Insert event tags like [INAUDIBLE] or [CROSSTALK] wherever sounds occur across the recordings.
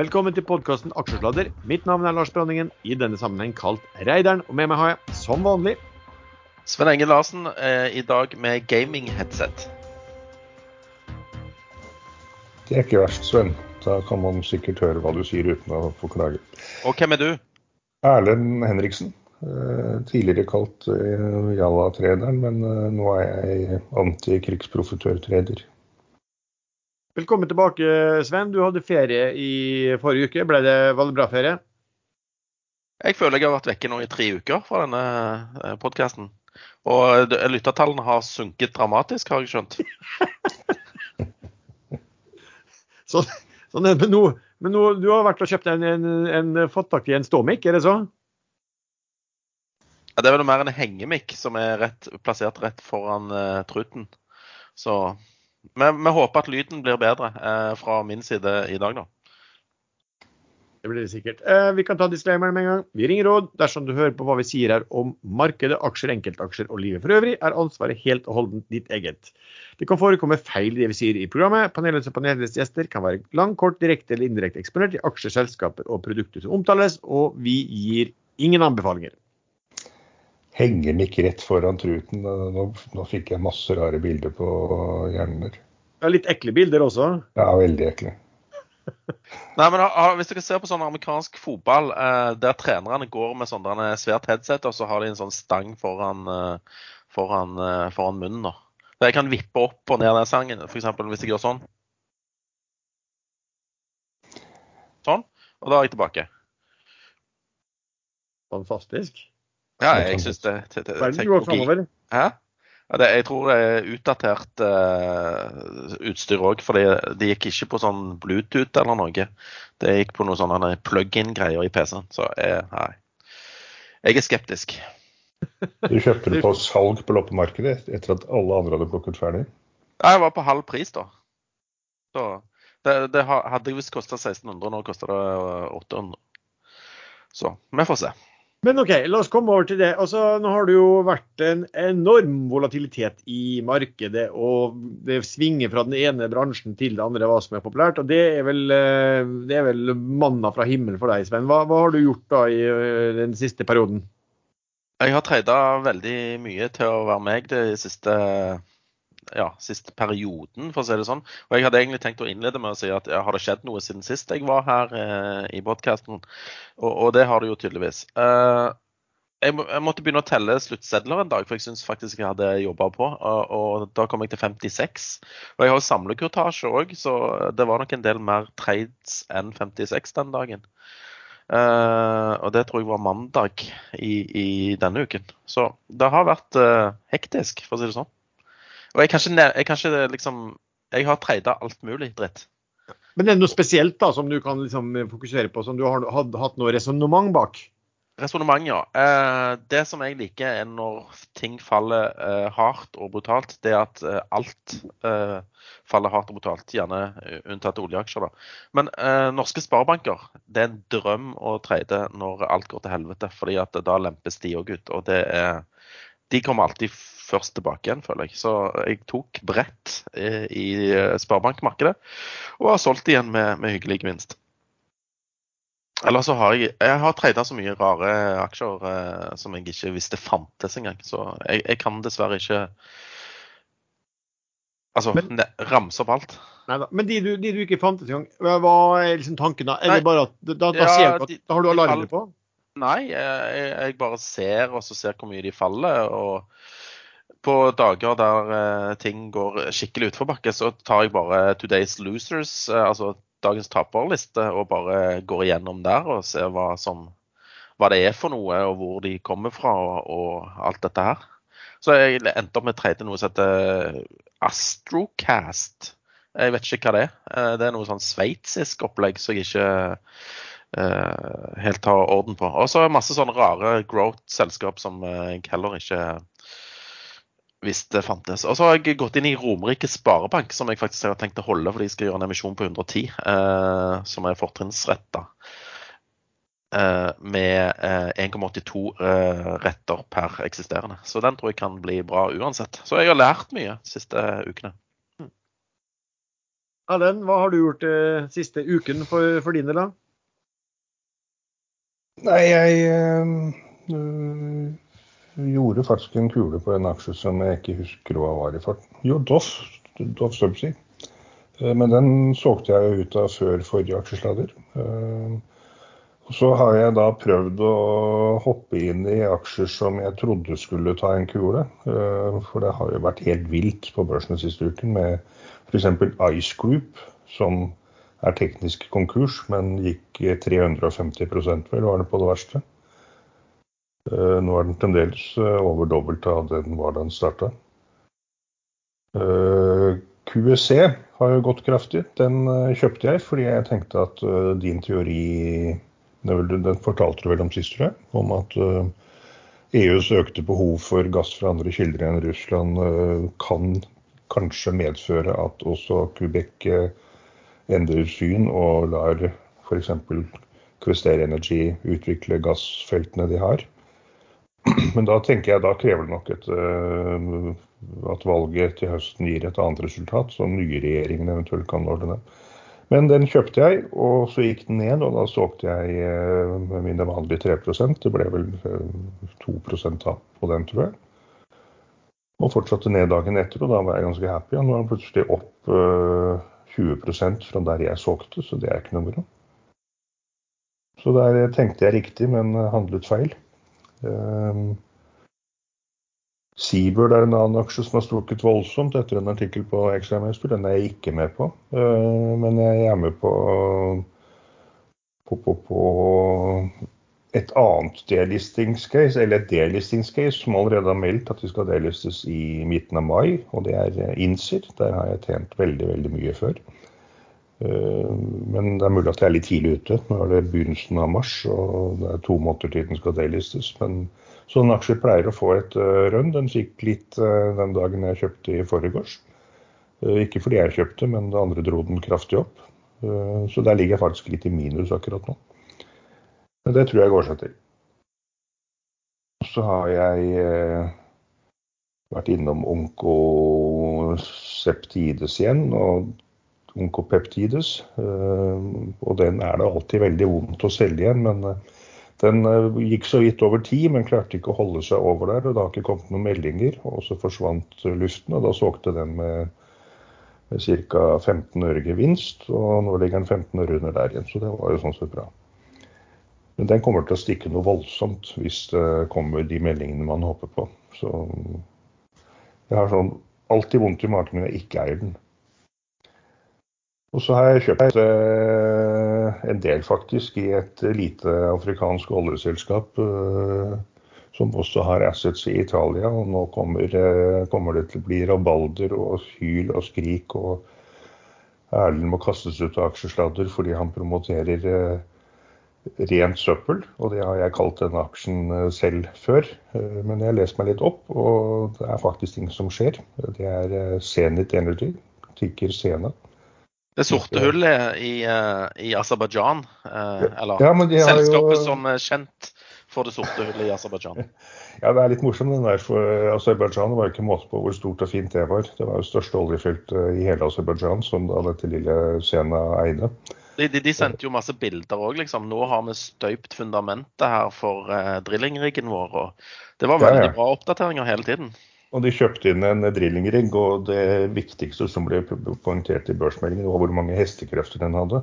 Velkommen til podkasten Aksjesladder. Mitt navn er Lars Branningen, i denne sammenheng kalt Reideren. Og med meg har jeg, som vanlig, Sven Enge Larsen eh, i dag med gaming-headset. Det er ikke verst, Sven. Da kan man sikkert høre hva du sier uten å få klage. Og hvem er du? Erlend Henriksen. eh, Tidligere kalt eh, Jalla-trederen, men eh, nå er jeg antikrigsprofitør-treder. Velkommen tilbake, Sven. Du hadde ferie i forrige uke. Ble det, var det bra ferie? Jeg føler jeg har vært vekke nå i tre uker fra denne podkasten. Og lyttertallene har sunket dramatisk, har jeg skjønt. [LAUGHS] sånn, sånn er det. Men, noe. men nå, du har vært og kjøpt en, en, en fått tak i en ståmikk, er det så? Ja, Det er vel mer en hengemikk som er rett, plassert rett foran uh, truten. Så vi, håper at lyden blir bedre eh, fra min side i dag, da. Det blir det sikkert. Eh, vi kan ta disclaimeren med en gang. Vi ringer råd. Dersom du hører på hva vi sier her om markedet, aksjer, enkeltaksjer og livet for øvrig, er ansvaret helt og holdent ditt eget. Det kan forekomme feil i det vi sier i programmet. Panelets og panelets gjester kan være lang, kort, direkte eller indirekte eksponert i aksjer, selskaper og produkter som omtales, og vi gir ingen anbefalinger. Henger den ikke rett foran truten? Nå, nå fikk jeg masse rare bilder på hjernen der. Det er litt ekle bilder også. Ja, veldig ekle. [LAUGHS] Nei, men Hvis dere ser på sånn amerikansk fotball eh, der trenerne går med sånn svært headset, og så har de en sånn stang foran, eh, foran, eh, foran munnen. da. Der jeg kan vippe opp og ned den sangen, f.eks. hvis jeg gjør sånn. Sånn. Og da er jeg tilbake. Fantastisk. Ja, jeg syns det, det, det Verden går framover. Hæ? Ja, det, jeg tror det er utdatert uh, utstyr òg, for det gikk ikke på sånn Bluetooth eller noe. Det gikk på noen sånne plug-in-greier i PC-en. Så jeg, nei. Jeg er skeptisk. Du kjøpte det [LAUGHS] på salg på loppemarkedet etter at alle andre hadde plukket ferdig. Jeg var på halv pris, da. Så det, det hadde visst kosta 1600, nå koster det eh, 800. Så vi får se. Men OK, la oss komme over til det. Altså, nå har det jo vært en enorm volatilitet i markedet, og det svinger fra den ene bransjen til det andre hva som er populært. og Det er vel, eh, det er vel manna fra himmelen for deg, Sven. Hva, hva har du gjort da i eh, den siste perioden? Jeg har trada veldig mye til å være meg det siste, ja, siste perioden, for å si det sånn. Og jeg hadde egentlig tenkt å innlede med å si at ja, har det skjedd noe siden sist jeg var her eh, i podkasten? Og, og det har det jo tydeligvis. Eh, jeg, må, jeg måtte begynne å telle sluttsedler en dag, for jeg syns faktisk jeg hadde jobba på. Og, og da kom jeg til 56. Og jeg har jo samlekurtasje òg, så det var nok en del mer trades enn 56 den dagen. Eh, og det tror jeg var mandag i, i denne uken. Så det har vært eh, hektisk, for å si det sånn. Og jeg kan ikke, jeg kan ikke liksom Jeg har treida alt mulig dritt. Men det er noe spesielt da som du kan liksom fokusere på, som du har hatt noe resonnement bak? Resonnement, ja. Eh, det som jeg liker er når ting faller eh, hardt og brutalt, det er at eh, alt eh, faller hardt og brutalt. Gjerne eh, unntatt oljeaksjer, da. Men eh, norske sparebanker, det er en drøm å trade når alt går til helvete. fordi at da lempes de òg ut. Og det er De kommer alltid først tilbake igjen, føler jeg. Så jeg tok brett eh, i eh, sparebankmarkedet, og har solgt igjen med, med hyggelig gevinst. Eller så har jeg Jeg har trada så mye rare aksjer eh, som jeg ikke visste fantes engang. Så jeg, jeg kan dessverre ikke Altså Men- ne, ramse opp alt. Neida. Men de du, de du ikke fantes engang, hva er liksom tanken da? Er Nei. det bare at da, da, Ja, ser du at, da har du alarmer på? Nei, jeg- jeg bare ser og så ser hvor mye de faller. og på dager der uh, ting går skikkelig utforbakke, så tar jeg bare Today's Losers, uh, altså dagens taperliste, og bare går igjennom der og ser hva, som, hva det er for noe, og hvor de kommer fra, og, og alt dette her. Så jeg endte opp med tredje noe som heter Astrocast. Jeg vet ikke hva det er. Eh, Det er noe sånn sveitsisk opplegg som jeg ikke helt har orden på. Og så masse sånne rare growth-selskap som jeg heller ikke visste fantes. Og så har jeg gått inn i Romerike Sparebank, som jeg faktisk har tenkt å holde, for de skal gjøre en emisjon på 110, eh, som er fortrinnsretta. Eh, med eh, 1,82 eh, retter per eksisterende. Så den tror jeg kan bli bra uansett. Så jeg har lært mye de siste ukene. Erlend, hva har du gjort eh, siste uken for, for din del? da? Nei, jeg øh, gjorde faktisk en kule på en aksje som jeg ikke husker hva var i farten. Jo, Doff. Doff Subsea. Eh, men den solgte jeg ut av før forrige aksjesladder. Eh, så har jeg da prøvd å hoppe inn i aksjer som jeg trodde skulle ta en kule. Eh, for det har jo vært helt vilt på børsen siste uken med F.eks. Ice Group, som er teknisk konkurs, men gikk 350 vel, var det på det verste. Eh, nå er den fremdeles eh, over dobbelt av den var da den starta. Eh, QSC har jo gått kraftig. Den kjøpte jeg fordi jeg tenkte at din teori Den fortalte du vel om sist, tror jeg, om at EUs økte behov for gass fra andre kilder enn Russland kan kanskje medføre at også Quebec endrer syn og lar f.eks. Quester Energy utvikle gassfeltene de har. Men da tenker jeg da krever det nok et, uh, at valget til høsten gir et annet resultat, som nye regjeringen eventuelt kan ordne. Men den kjøpte jeg, og så gikk den ned, og da solgte jeg uh, med mine vanlige 3 Det ble vel uh, eh, 2 tap på den, tror jeg. Og fortsatte ned dagen etter, og da var jeg ganske happy. Og nå er den plutselig opp 20% fra der jeg solgte, så det er ikke noe bra. Så der tenkte jeg riktig, men handlet feil. Um, Seabird er en annen aksje som har strukket voldsomt etter en artikkel på Ekstramaster. Den er jeg ikke med på, uh, men jeg er med på, på, på, på et annet delistingscase, eller et delistingscase som allerede har meldt at de skal delistes i midten av mai, og det er Inser. Der har jeg tjent veldig, veldig mye før. Eh, men det er mulig at jeg er litt tidlig ute. Nå er det begynnelsen av mars, og det er to måneder til den skal delistes. Men sånne aksjer pleier å få et eh, rønn. Den fikk litt eh, den dagen jeg kjøpte i forgårs. Ikke fordi jeg kjøpte, men det andre dro den kraftig opp. Så der ligger jeg faktisk litt i minus akkurat nå. Men det tror jeg går seg til. Så har jeg vært innom onkoseptides igjen, og onkopeptides. Eh, og den er det alltid veldig vondt å selge igjen, men eh, den eh, gikk så vidt over tid, men klarte ikke å holde seg over der. og Det har ikke kommet noen meldinger, og så forsvant luften. og Da solgte den med, med ca. 15 øre gevinst, og nå ligger den 15 øre under der igjen. Så det var jo sånn sett bra. Men den kommer til å stikke noe voldsomt hvis det kommer de meldingene man håper på. Så jeg har sånn alltid vondt i magen når jeg ikke eier den. Og så har jeg kjøpt eh, en del, faktisk, i et lite afrikansk oljeselskap eh, som også har assets i Italia. Og nå kommer, eh, kommer det til å bli rabalder og hyl og skrik, og Erlend må kastes ut av aksjesladder fordi han promoterer rent søppel, og det har jeg kalt denne aksjen selv før. Men jeg har lest meg litt opp, og det er faktisk ting som skjer. Det er Zenit Energy, tikker Sena. Det sorte hullet i, i Aserbajdsjan, eller ja, selskapet jo... som er kjent for det sorte hullet i Aserbajdsjan. [LAUGHS] Ja, det er litt morsomt den der, for Aserbajdsjan var jo ikke måte på hvor stort og fint det var. Det var jo største oljefylt i hele Aserbajdsjan, som da dette lille Sena eide. De, de, de, sendte jo masse bilder òg, liksom. Nå har vi støypt fundamentet her for uh, drillingriggen vår. og Det var veldig ja, ja. bra oppdateringer hele tiden. Og de kjøpte inn en drillingrigg, og det viktigste som ble poengtert i børsmeldingen, var hvor mange hestekrefter den hadde.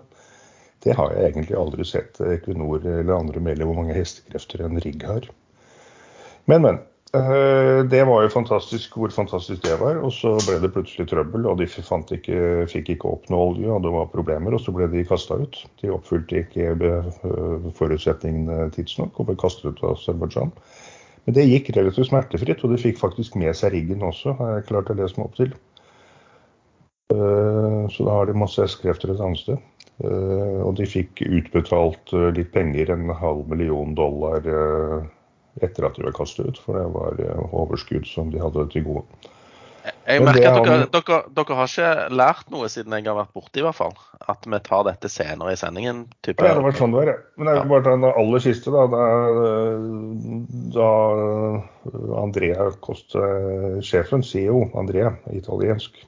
Det har jeg egentlig aldri sett Equinor eller andre melde hvor mange hestekrefter en rigg har. Men, men. Eh, det var jo fantastisk hvor fantastisk det var. Og så ble det plutselig trøbbel, og de ikke, fikk ikke opp noe olje, og det var problemer. Og så ble de kasta ut. De oppfylte ikke eh, forutsetningene tidsnok og ble kastet ut av Aserbajdsjan. Men det gikk relativt smertefritt, og de fikk faktisk med seg riggen også, har jeg klart å lese meg opp til. Eh, så da har de masse S-krefter et annet sted. Og de fikk utbetalt litt penger, en halv million dollar etter at de var kastet ut, for det var eh, overskudd som de hadde til gode. Jeg merker at dere, dere, dere, har ikke lært noe siden jeg har vært borte, i hvert fall. At vi tar dette senere i sendingen. Type. Ja, det var sånn det var, ja. Men det er bare bare den aller siste, da. Da, da Andrea Koste, sjefen, CEO, Andrea, italiensk,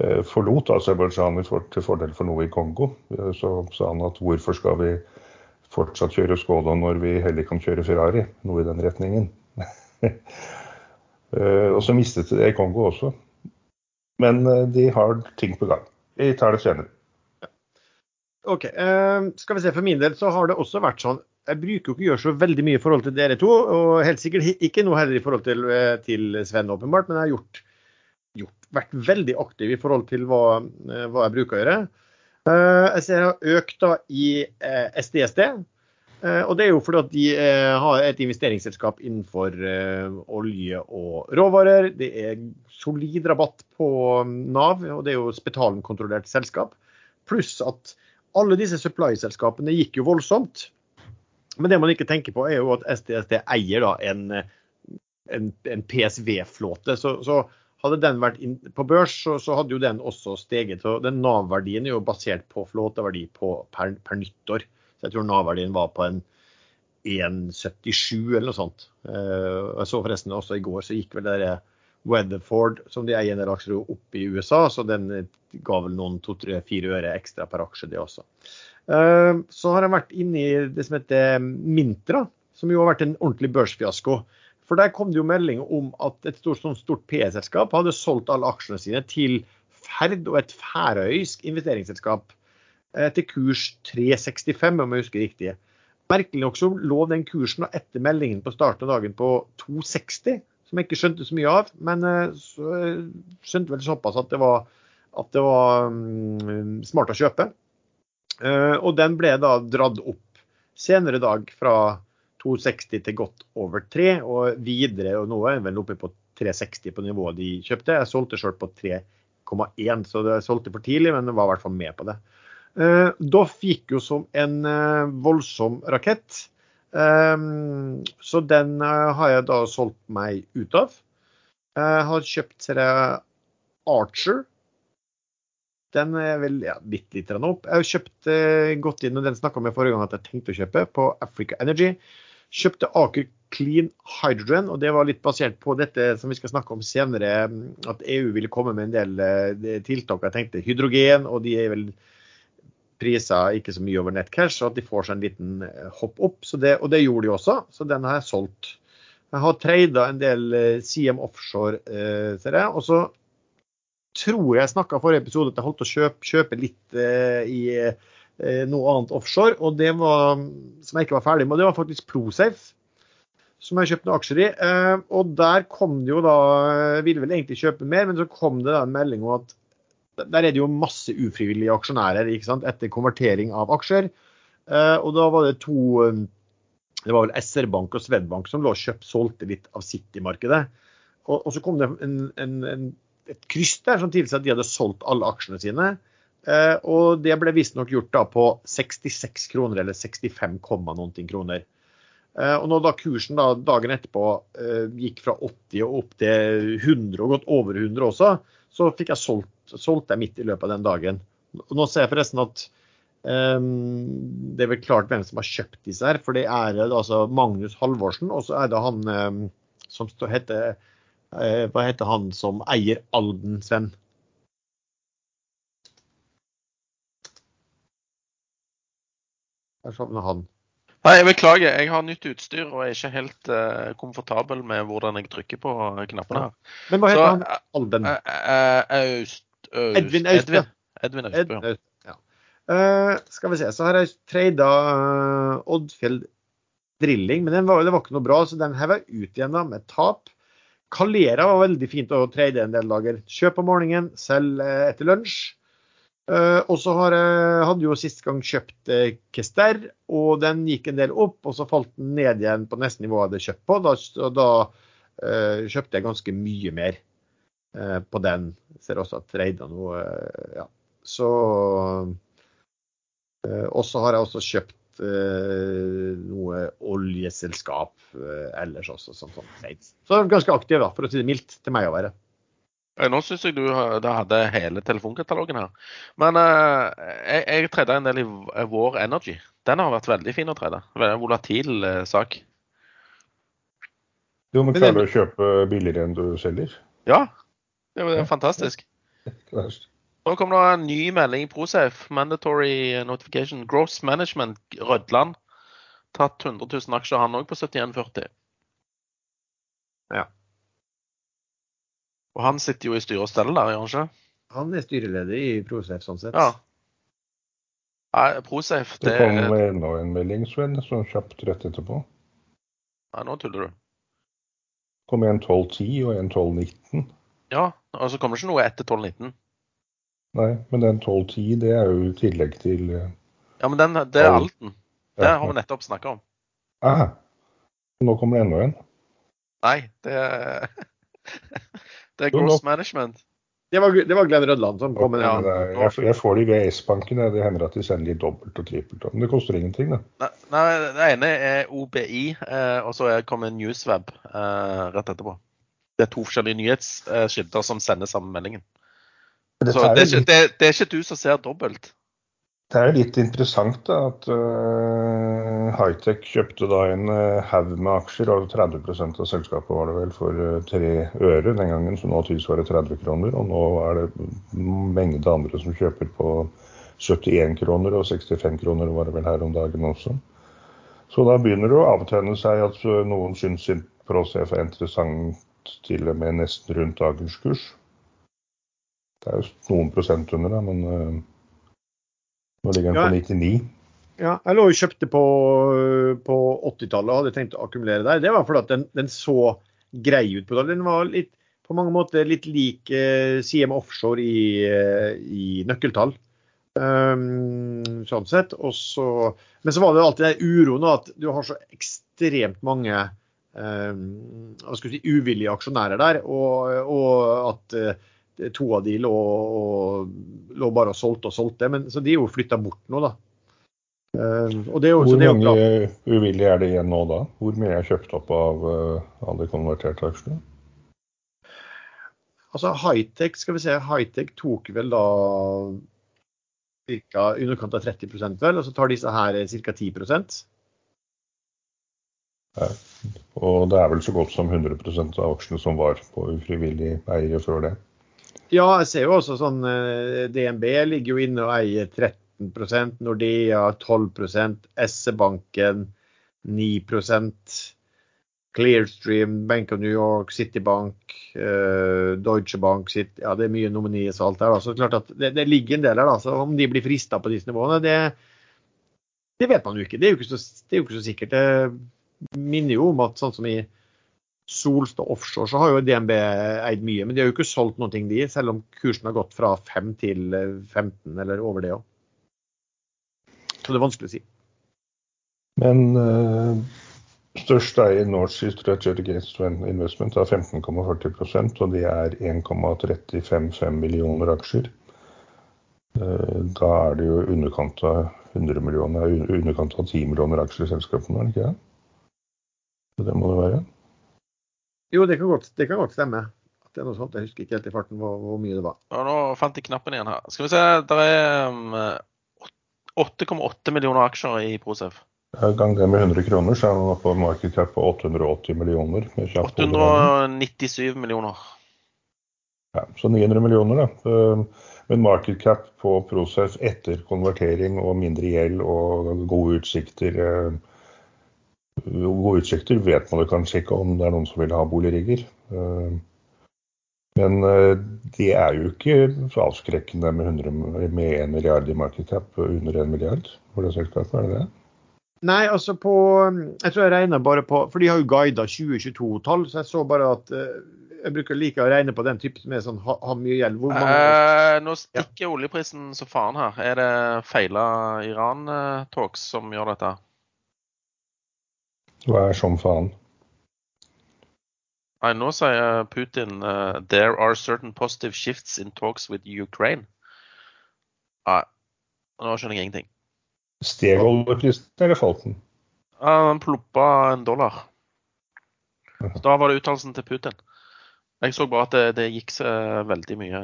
eh, forlot Aserbajdsjan til fordel for noe i Kongo, eh, så sa han at hvorfor skal vi fortsatt kjøre Skoda når vi heller kan kjøre Ferrari? Noe i den retningen. [LAUGHS] og så mistet de det i Kongo også. Men de har ting på gang. Vi tar det senere. OK. skal vi se. For min del så har det også vært sånn jeg bruker jo ikke å gjøre så veldig mye i forhold til dere to, og helt sikkert ikke noe heller i forhold til, eh, til Sven, åpenbart, men jeg har gjort, gjort, vært veldig aktiv i forhold til hva, eh, hva jeg bruker å gjøre. Eh, jeg ser jeg har økt da i SDSD. Og det er jo fordi at de har et investeringsselskap innenfor olje og råvarer. Det er solid rabatt på Nav, og det er jo Spetalen-kontrollert selskap. Pluss at alle disse supply-selskapene gikk jo voldsomt. Men det man ikke tenker på, er jo at STST eier da en, en, en PSV-flåte. Så, så, hadde den vært på børs, så, så, hadde jo den også steget. Så den Nav-verdien er jo basert på flåteverdi på, per, per, nyttår. Så jeg tror Nav-verdien var på en 1,77 eller noe sånt. Og jeg så forresten også i går så gikk vel det der Weatherford, som de eier en del aksjer opp i USA, så den ga vel noen 2-3-4 øre ekstra per aksje, det også. Eh, så har jeg vært inne i det som heter Mintra, som jo har vært en ordentlig børsfiasko. For der kom det jo melding om at et stort, sånn stort PE-selskap hadde solgt alle aksjene sine til Ferd og et færøysk investeringsselskap eh, til kurs 365, om jeg husker riktig. Merkelig nok så lå den kursen etter meldingen på starten av dagen på 260, som jeg ikke skjønte så mye av. Men eh, så skjønte vel såpass at det var, at det var um, smart å kjøpe. Uh, og den ble da dratt opp senere dag fra 260 til godt over 3, og videre. Og nå er den vel oppe på 360 på nivået de kjøpte. Jeg solgte sjøl på 3,1, så det solgte for tidlig, men var i hvert fall med på det. Uh, Doff gikk jo som en uh, voldsom rakett. Um, så den har jeg da solgt meg ut av. Jeg har kjøpt jeg, Archer den er vel ja, bitte litt opp. Jeg har kjøpt eh, gått inn, og den snakka med forrige gang at jeg tenkte å kjøpe, på Africa Energy. Kjøpte Aker Clean Hydrogen, og det var litt basert på dette som vi skal snakke om senere, at EU ville komme med en del eh, tiltak. Jeg tenkte hydrogen, og de er vel priser ikke så mye over nettcash, og at de får seg en liten eh, hopp opp. Det, og det gjorde de også, så den har jeg solgt. Jeg har trada en del eh, CM Offshore, eh, ser jeg. Og så tror jeg snakka forrige episode at jeg holdt å kjøpe, kjøpe litt eh, i eh, noe annet offshore. Og det var, som jeg ikke var ferdig med, det var faktisk Prosafe. Som jeg kjøpte noen aksjer i. Eh, og der kom det jo da Jeg ville vel egentlig kjøpe mer, men så kom det da en melding om at der er det jo masse ufrivillige aksjonærer etter konvertering av aksjer. Eh, og da var det to eh, Det var vel SR-Bank og Svedbank som lå og kjøpt, solgte litt av sitt i markedet. Og, og så kom det en, en, en et kryss der som tilsa at de hadde solgt alle aksjene sine. Eh, og det ble visstnok gjort da på 66 kroner, eller 65, noen kroner. Eh, og når da kursen da dagen etterpå gikk fra 80 og opp til 100, og gått over 100 også, så fikk jeg solgt, solgt jeg midt i løpet av den dagen. Nå ser jeg forresten at um, det er vel klart hvem som har kjøpt disse her. For det er altså Magnus Halvorsen, og så er det han um, som heter uh, hva heter han som eier Alden, Sven? Der savner han. Nei, jeg Beklager, jeg har nytt utstyr og er ikke helt uh, komfortabel med hvordan jeg trykker på knappene her. Men hva heter Så, han? Alden? Uh, uh, Edvin Austbø. Edvin, Austbø, ja. Uh, skal vi se, så har jeg trada Oddfjell Drilling, men var, det var ikke noe bra, så den jeg ut igjen da, med tap. Kalera var veldig fint å trade en del dager. Kjøp om morgenen, selg uh, etter lunsj. Uh, og så hadde jo sist gang kjøpt uh, Kester, og den gikk en del opp. Og så falt den ned igjen på nesten nivået jeg hadde kjøpt på. Da, da uh, kjøpte jeg ganske mye mer på den. Ser også at Reidar nå Ja. Så Og så har jeg også kjøpt Eh, noe oljeselskap eh, ellers også. Som sånn trades. Så ganske aktiv, da, for å si det mildt, til meg å være. Nå syns jeg du hadde hele telefonkatalogen her. Men uh, jeg, jeg tredde en del i War Energy. Den har vært veldig fin å trede. Veldig volatil uh, sak. Jo, men klarer du å kjøpe billigere enn du selger? Ja, det er jo fantastisk. [LAUGHS] Nå kommer det en ny melding i Prosafe. Mandatory notification. Gross Management Rødland. Tatt 100 000 aksjer, han òg, på 71,40. Ja. Og han sitter jo i styre og stell der, gjør han ikke? Han er styreleder i Prosef, sånn sett. Ja. Nei, Prosafe, Det det kom enda en melding, Sven, sånn kjapt rett etterpå. Nei, nå tuller du. Det kom en 12.10 og en 12.19. Ja, og så kommer det ikke noe etter 12.19. Nei, men den 12.10 det er jo i tillegg til eh, Ja, men den, det er Alten. Det har vi nettopp snakka om. Ah, nå kommer det enda en. Nei, det er [LAUGHS] Det er gross management. Det var, det var Glenn Rødland som kom med Ja. den. Jeg, jeg får de ved S-banken. Det hender at de sender litt dobbelt og trippelt. Men det koster ingenting, det. Nei, nei, det ene er OBI, eh, og så er- kommer Newsweb eh, rett etterpå. Det er to forskjellige nyhetskilder som sender samme meldingen. Det, Så det er, ikke, det, det er ikke du som ser dobbelt. Det er litt interessant da, at uh, Hightech kjøpte da en uh, haug med aksjer, og 30% av selskapet var det vel, for uh, tre øre den gangen, som nå tilsvarer 30 kroner. Og nå er det mengde andre som kjøper på 71 kroner, og 65 kroner var det vel her om dagen også. Så da begynner det å avtegne seg at noen syns Prosef er interessant til og med nesten rundt dagens kurs. Det er jo noen prosent under, da, men uh, nå ligger den på 99. Ja, jeg lå og kjøpte på, på 80-tallet og hadde tenkt å akkumulere der. Det var fordi at den, den så grei ut på. Den var litt, på mange måter litt lik eh, CM Offshore i, eh, i nøkkeltall. Um, sånn sett. Også, men så var det alltid den uroen at du har så ekstremt mange skal si, uvillige aksjonærer der, og, og at eh, to av de lå, og, lå bare og solgte og solgte. Men, så de er jo flytta bort nå, da. Er jo, Hvor mange uvillige er det igjen nå da? Hvor mye er kjøpt opp av uh, alle konverterte aksjene? Altså Hightech, skal vi se, Hightech tok vel da ca. underkant av 30% vel, og så tar disse her ca. 10 Og det er vel så godt som 100% av aksjene som var på ufrivillig eiere før det. Ja, jeg ser jo også sånn eh, DNB ligger jo inne og eier 13% Nordea 12% SE-banken 9% Clearstream, Bank of New York, Citibank, eh, Deutsche Bank City, Ja, det er mye nominees og alt der. Da. Så klart at det, det ligger en del her. så Om de blir frista på disse nivåene, det, det vet man jo ikke. Det er jo ikke så, det er jo ikke så sikkert. Det minner jo om at sånn som i Solstad Offshore så har jo DNB eid mye, men de har jo ikke solgt noen ting, de, selv om kursen har gått fra 5 til eh, 15 eller over det òg. Så det er vanskelig å si. Men uh, størst eier Northsea Strategic Investment er 15,40% og de er 1,355 millioner aksjer. Eh, Da er det jo underkant av 100 millioner, underkant av 10 millioner aksjer i selskapene, er det ikke det? Så Det må det være. Jo, det kan godt, det kan godt stemme. At det er noe sånt. Jeg husker ikke helt i farten hvor, hvor mye det var. Ja, nå fant jeg knappen igjen her. Skal vi se, det er um, 8,8 millioner aksjer i Procef. Gang det med 100 kroner, så er man på market cap på 880 millioner. Med kjapp hoderegning. 897 millioner. Ja, så 900 millioner, da. Eh, Men market cap på Procef etter konvertering og mindre gjeld og gode utsikter Gode utsikter vet man jo kanskje ikke om det er noen som vil ha boligrigger. Eh, Men eh, det er jo ikke så avskrekkende med, 100, med 1 milliard i market cap under 1 milliard for det selskapet, er det det? Nei, altså på Jeg tror jeg regner bare på For de har jo guida 2022-tall, så jeg så bare at eh, Jeg bruker like å regne på den type som er sånn ha, ha mye gjeld. Hvor mange Eh, nå stikker oljeprisen så faen her. Er det feila Iran-talks som gjør dette? Hva er som faen? Nei, nå sier Putin uh, there are certain positive shifts in talks with Ukraine. Nei, nå skjønner jeg ingenting. Steg oljeprisen, eller falt den? Ja, Han ploppa en dollar. Så da var det uttalelsen til Putin. Jeg så bare at det, det gikk så veldig mye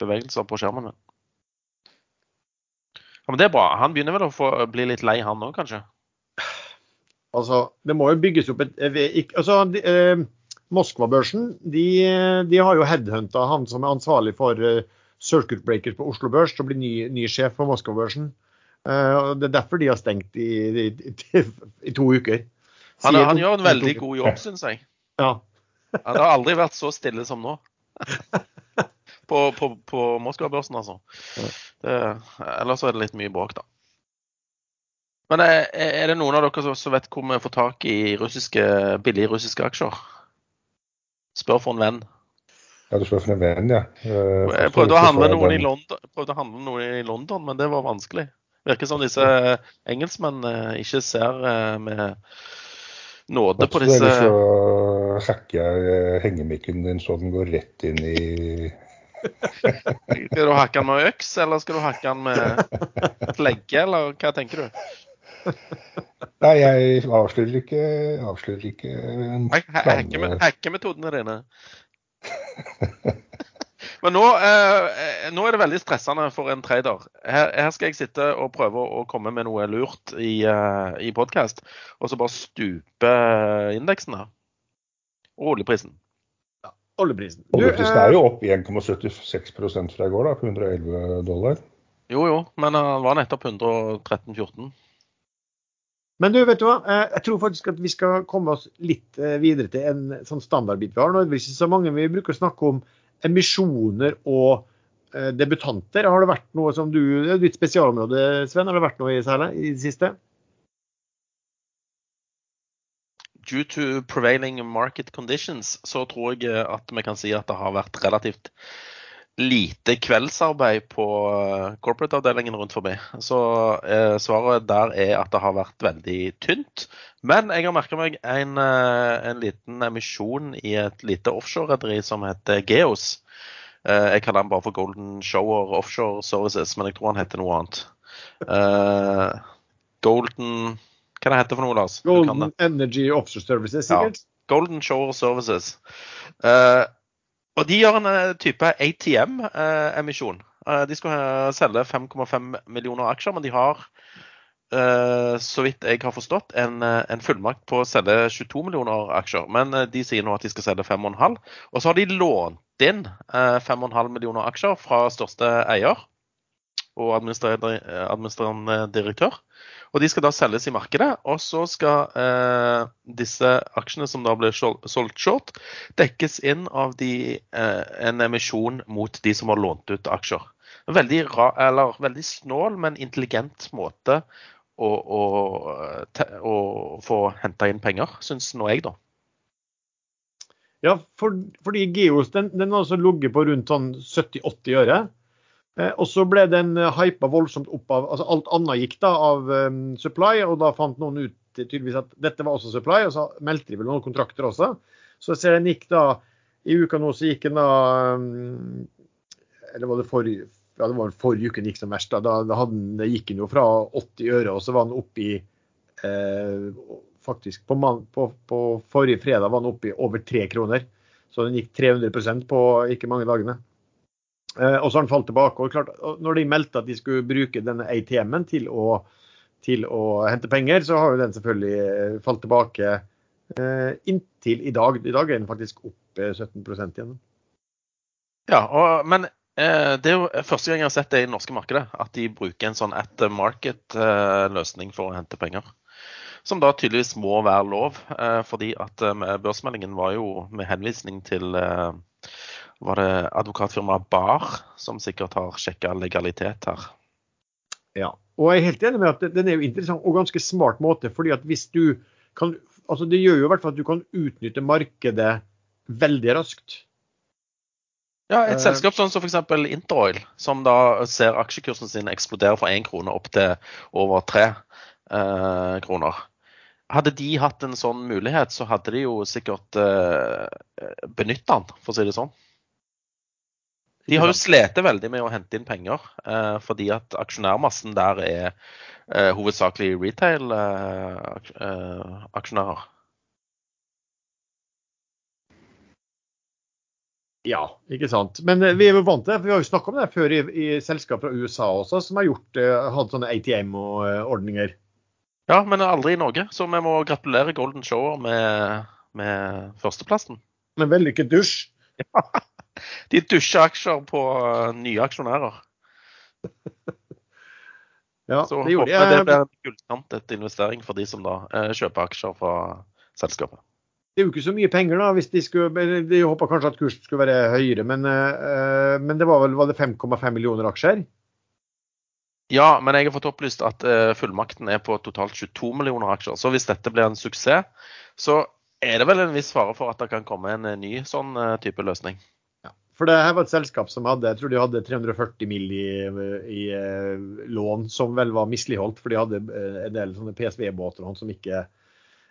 bevegelser på skjermen min. Ja, men det er bra. Han begynner vel å få, bli litt lei, han òg, kanskje? Altså, det må jo bygges opp et eh, altså, de, eh, Moskva-børsen de, de har jo headhunta han som er ansvarlig for eh, circuit breakers på Oslo Børs og blir ny, ny sjef på Moskva-børsen. og det er derfor de har stengt i, i, i, i to uker. Han, han, gjør en veldig god jobb, syns jeg. [LAUGHS] Ja. han har aldri vært så stille som nå. [LAUGHS] på, på, på Moskva-børsen, altså. Det, ellers er det litt mye bråk, da. Men er, er, det noen av dere som vet hvor vi får tak i russiske, billige russiske aksjer? Spør for en venn. Ja, du spør for en venn, ja. Uh, jeg prøvde å, handle noen i London, prøvde å handle noen i London, men det var vanskelig. Virker som disse engelskmennene ikke ser eh, med nåde på disse Ellers så hacker jeg eh, hengemikken din så den går rett inn i [LAUGHS] Skal du hacke den med øks, eller skal du hacke den med [LAUGHS] flegge, eller hva tenker du? Nei, jeg avslører ikke, avslører ikke Hackemetodene dine. [LAUGHS] Men nå, eh, nå, er det veldig stressende for en trader. Her, her, skal jeg sitte og prøve å komme med noe lurt i, uh, i podkast, og så bare stupe indeksen her. Og oljeprisen. Ja, oljeprisen. Du, oljeprisen er jo opp 1,76 fra i går, da, på 111 dollar. Jo, jo, men han var nettopp 113-14. Men du, vet du hva? Eh, jeg tror faktisk at vi skal komme oss litt videre til en sånn standardbit vi har. Nå er det ikke så mange vi bruker å snakke om emisjoner og eh, debutanter. Har det vært noe som du ditt spesialområde, Sven. Har det vært noe i særlig i det siste? Due to prevailing market conditions, så tror jeg at vi kan si at det har vært relativt lite kveldsarbeid på eh, corporate-avdelingen rundt forbi. Så eh, svaret der er at det har vært veldig tynt. Men jeg har merka meg en, eh, en, liten emisjon i et lite offshore-rederi som heter Geos. Eh, jeg kaller den bare for Golden Shower Offshore Services, men jeg tror han heter noe annet. Eh, Golden Hva det heter for noe, Lars? Golden Energy Offshore Services, sikkert? Ja. Golden Shower Services. Uh, og de gjør en eh, type ATM-emisjon. Eh, de skal selge 5,5 millioner aksjer, men de har, eh, så vidt jeg har forstått, en, fullmakt på å selge 22 millioner aksjer. Men de sier nå at de skal selge 5,5. Og så har de lånt inn 5,5 millioner aksjer fra største eier og administrerende direktør. Og De skal da selges i markedet, og så skal eh, disse aksjene som da blir solgt short, dekkes inn av de, eh, en emisjon mot de som har lånt ut aksjer. Veldig, ra, eller, veldig snål, men intelligent måte å, å, å få henta inn penger, syns nå jeg, da. Ja, for, fordi Geos den, den har altså ligget på rundt sånn 70-80 øre. Eh, og så ble den eh, hypa voldsomt opp av altså Alt annet gikk da av um, Supply, og da fant noen ut tydeligvis at dette var også Supply, og så meldte de vel noen kontrakter også. Så jeg ser den gikk da I uka nå så gikk den da um, Eller var det forrige ja, det var forrige uke den gikk som verst. Da, da, den, gikk den jo fra 80 øre, og så var den oppe i eh, Faktisk på, man, på, på, forrige fredag var den oppe i over 3 kroner. Så den gikk 300% på ikke mange dagene. Eh, og så har den falt tilbake. og klart, Når de meldte at de skulle bruke denne ATM-en til, til, å hente penger, så har jo den selvfølgelig eh, falt tilbake eh, inntil i dag. I dag er den faktisk opp 17% igjen. Ja, og, men det er jo første gang jeg har sett det i det norske markedet. At de bruker en sånn at market-løsning for å hente penger. Som da tydeligvis må være lov, fordi at børsmeldingen var jo med henvisning til var det advokatfirmaet Bar som sikkert har sjekka legalitet her. Ja, og jeg er helt enig med at den er jo interessant og ganske smart måte. fordi at hvis du kan, altså Det gjør jo i hvert fall at du kan utnytte markedet veldig raskt. Ja, et uh, selskap sånn som f.eks. Interoil, som da ser aksjekursen sin eksplodere fra én krone opp til over tre eh, kroner. Hadde de hatt en sånn mulighet, så hadde de jo sikkert eh, benytta den, for å si det sånn. De har jo slitt veldig med å hente inn penger, eh, fordi at aksjonærmassen der er eh, hovedsakelig retail-aksjonærer. Eh, ja, ikke sant. Men eh, vi er jo vant til det, for vi har jo snakka om det før i, i selskap fra USA også, som har gjort, eh, hatt sånne ATM-ordninger. Ja, men aldri i Norge, så vi må gratulere Golden Shower med, med førsteplassen. Med vellykket dusj. Ja. [LAUGHS] De dusjer aksjer på eh, nye aksjonærer. [LAUGHS] Ja, Så det gjorde håper jeg det blir en gullkantet investering for de som da eh, kjøper aksjer fra selskapet. Det er jo ikke så mye penger, da. hvis De skulle, de håpa kanskje at kursen skulle være høyere, men, eh, men det var vel var det 5,5 millioner aksjer? Ja, men jeg har fått opplyst at eh, fullmakten er på totalt 22 millioner aksjer. Så hvis dette blir en suksess, så er det vel en viss fare for at det kan komme en eh, ny sånn type løsning. For det her var et selskap som hadde jeg tror de hadde 340 mill. i, i eh, lån, som vel var misligholdt, for de hadde eh, en del sånne PSV-båter som ikke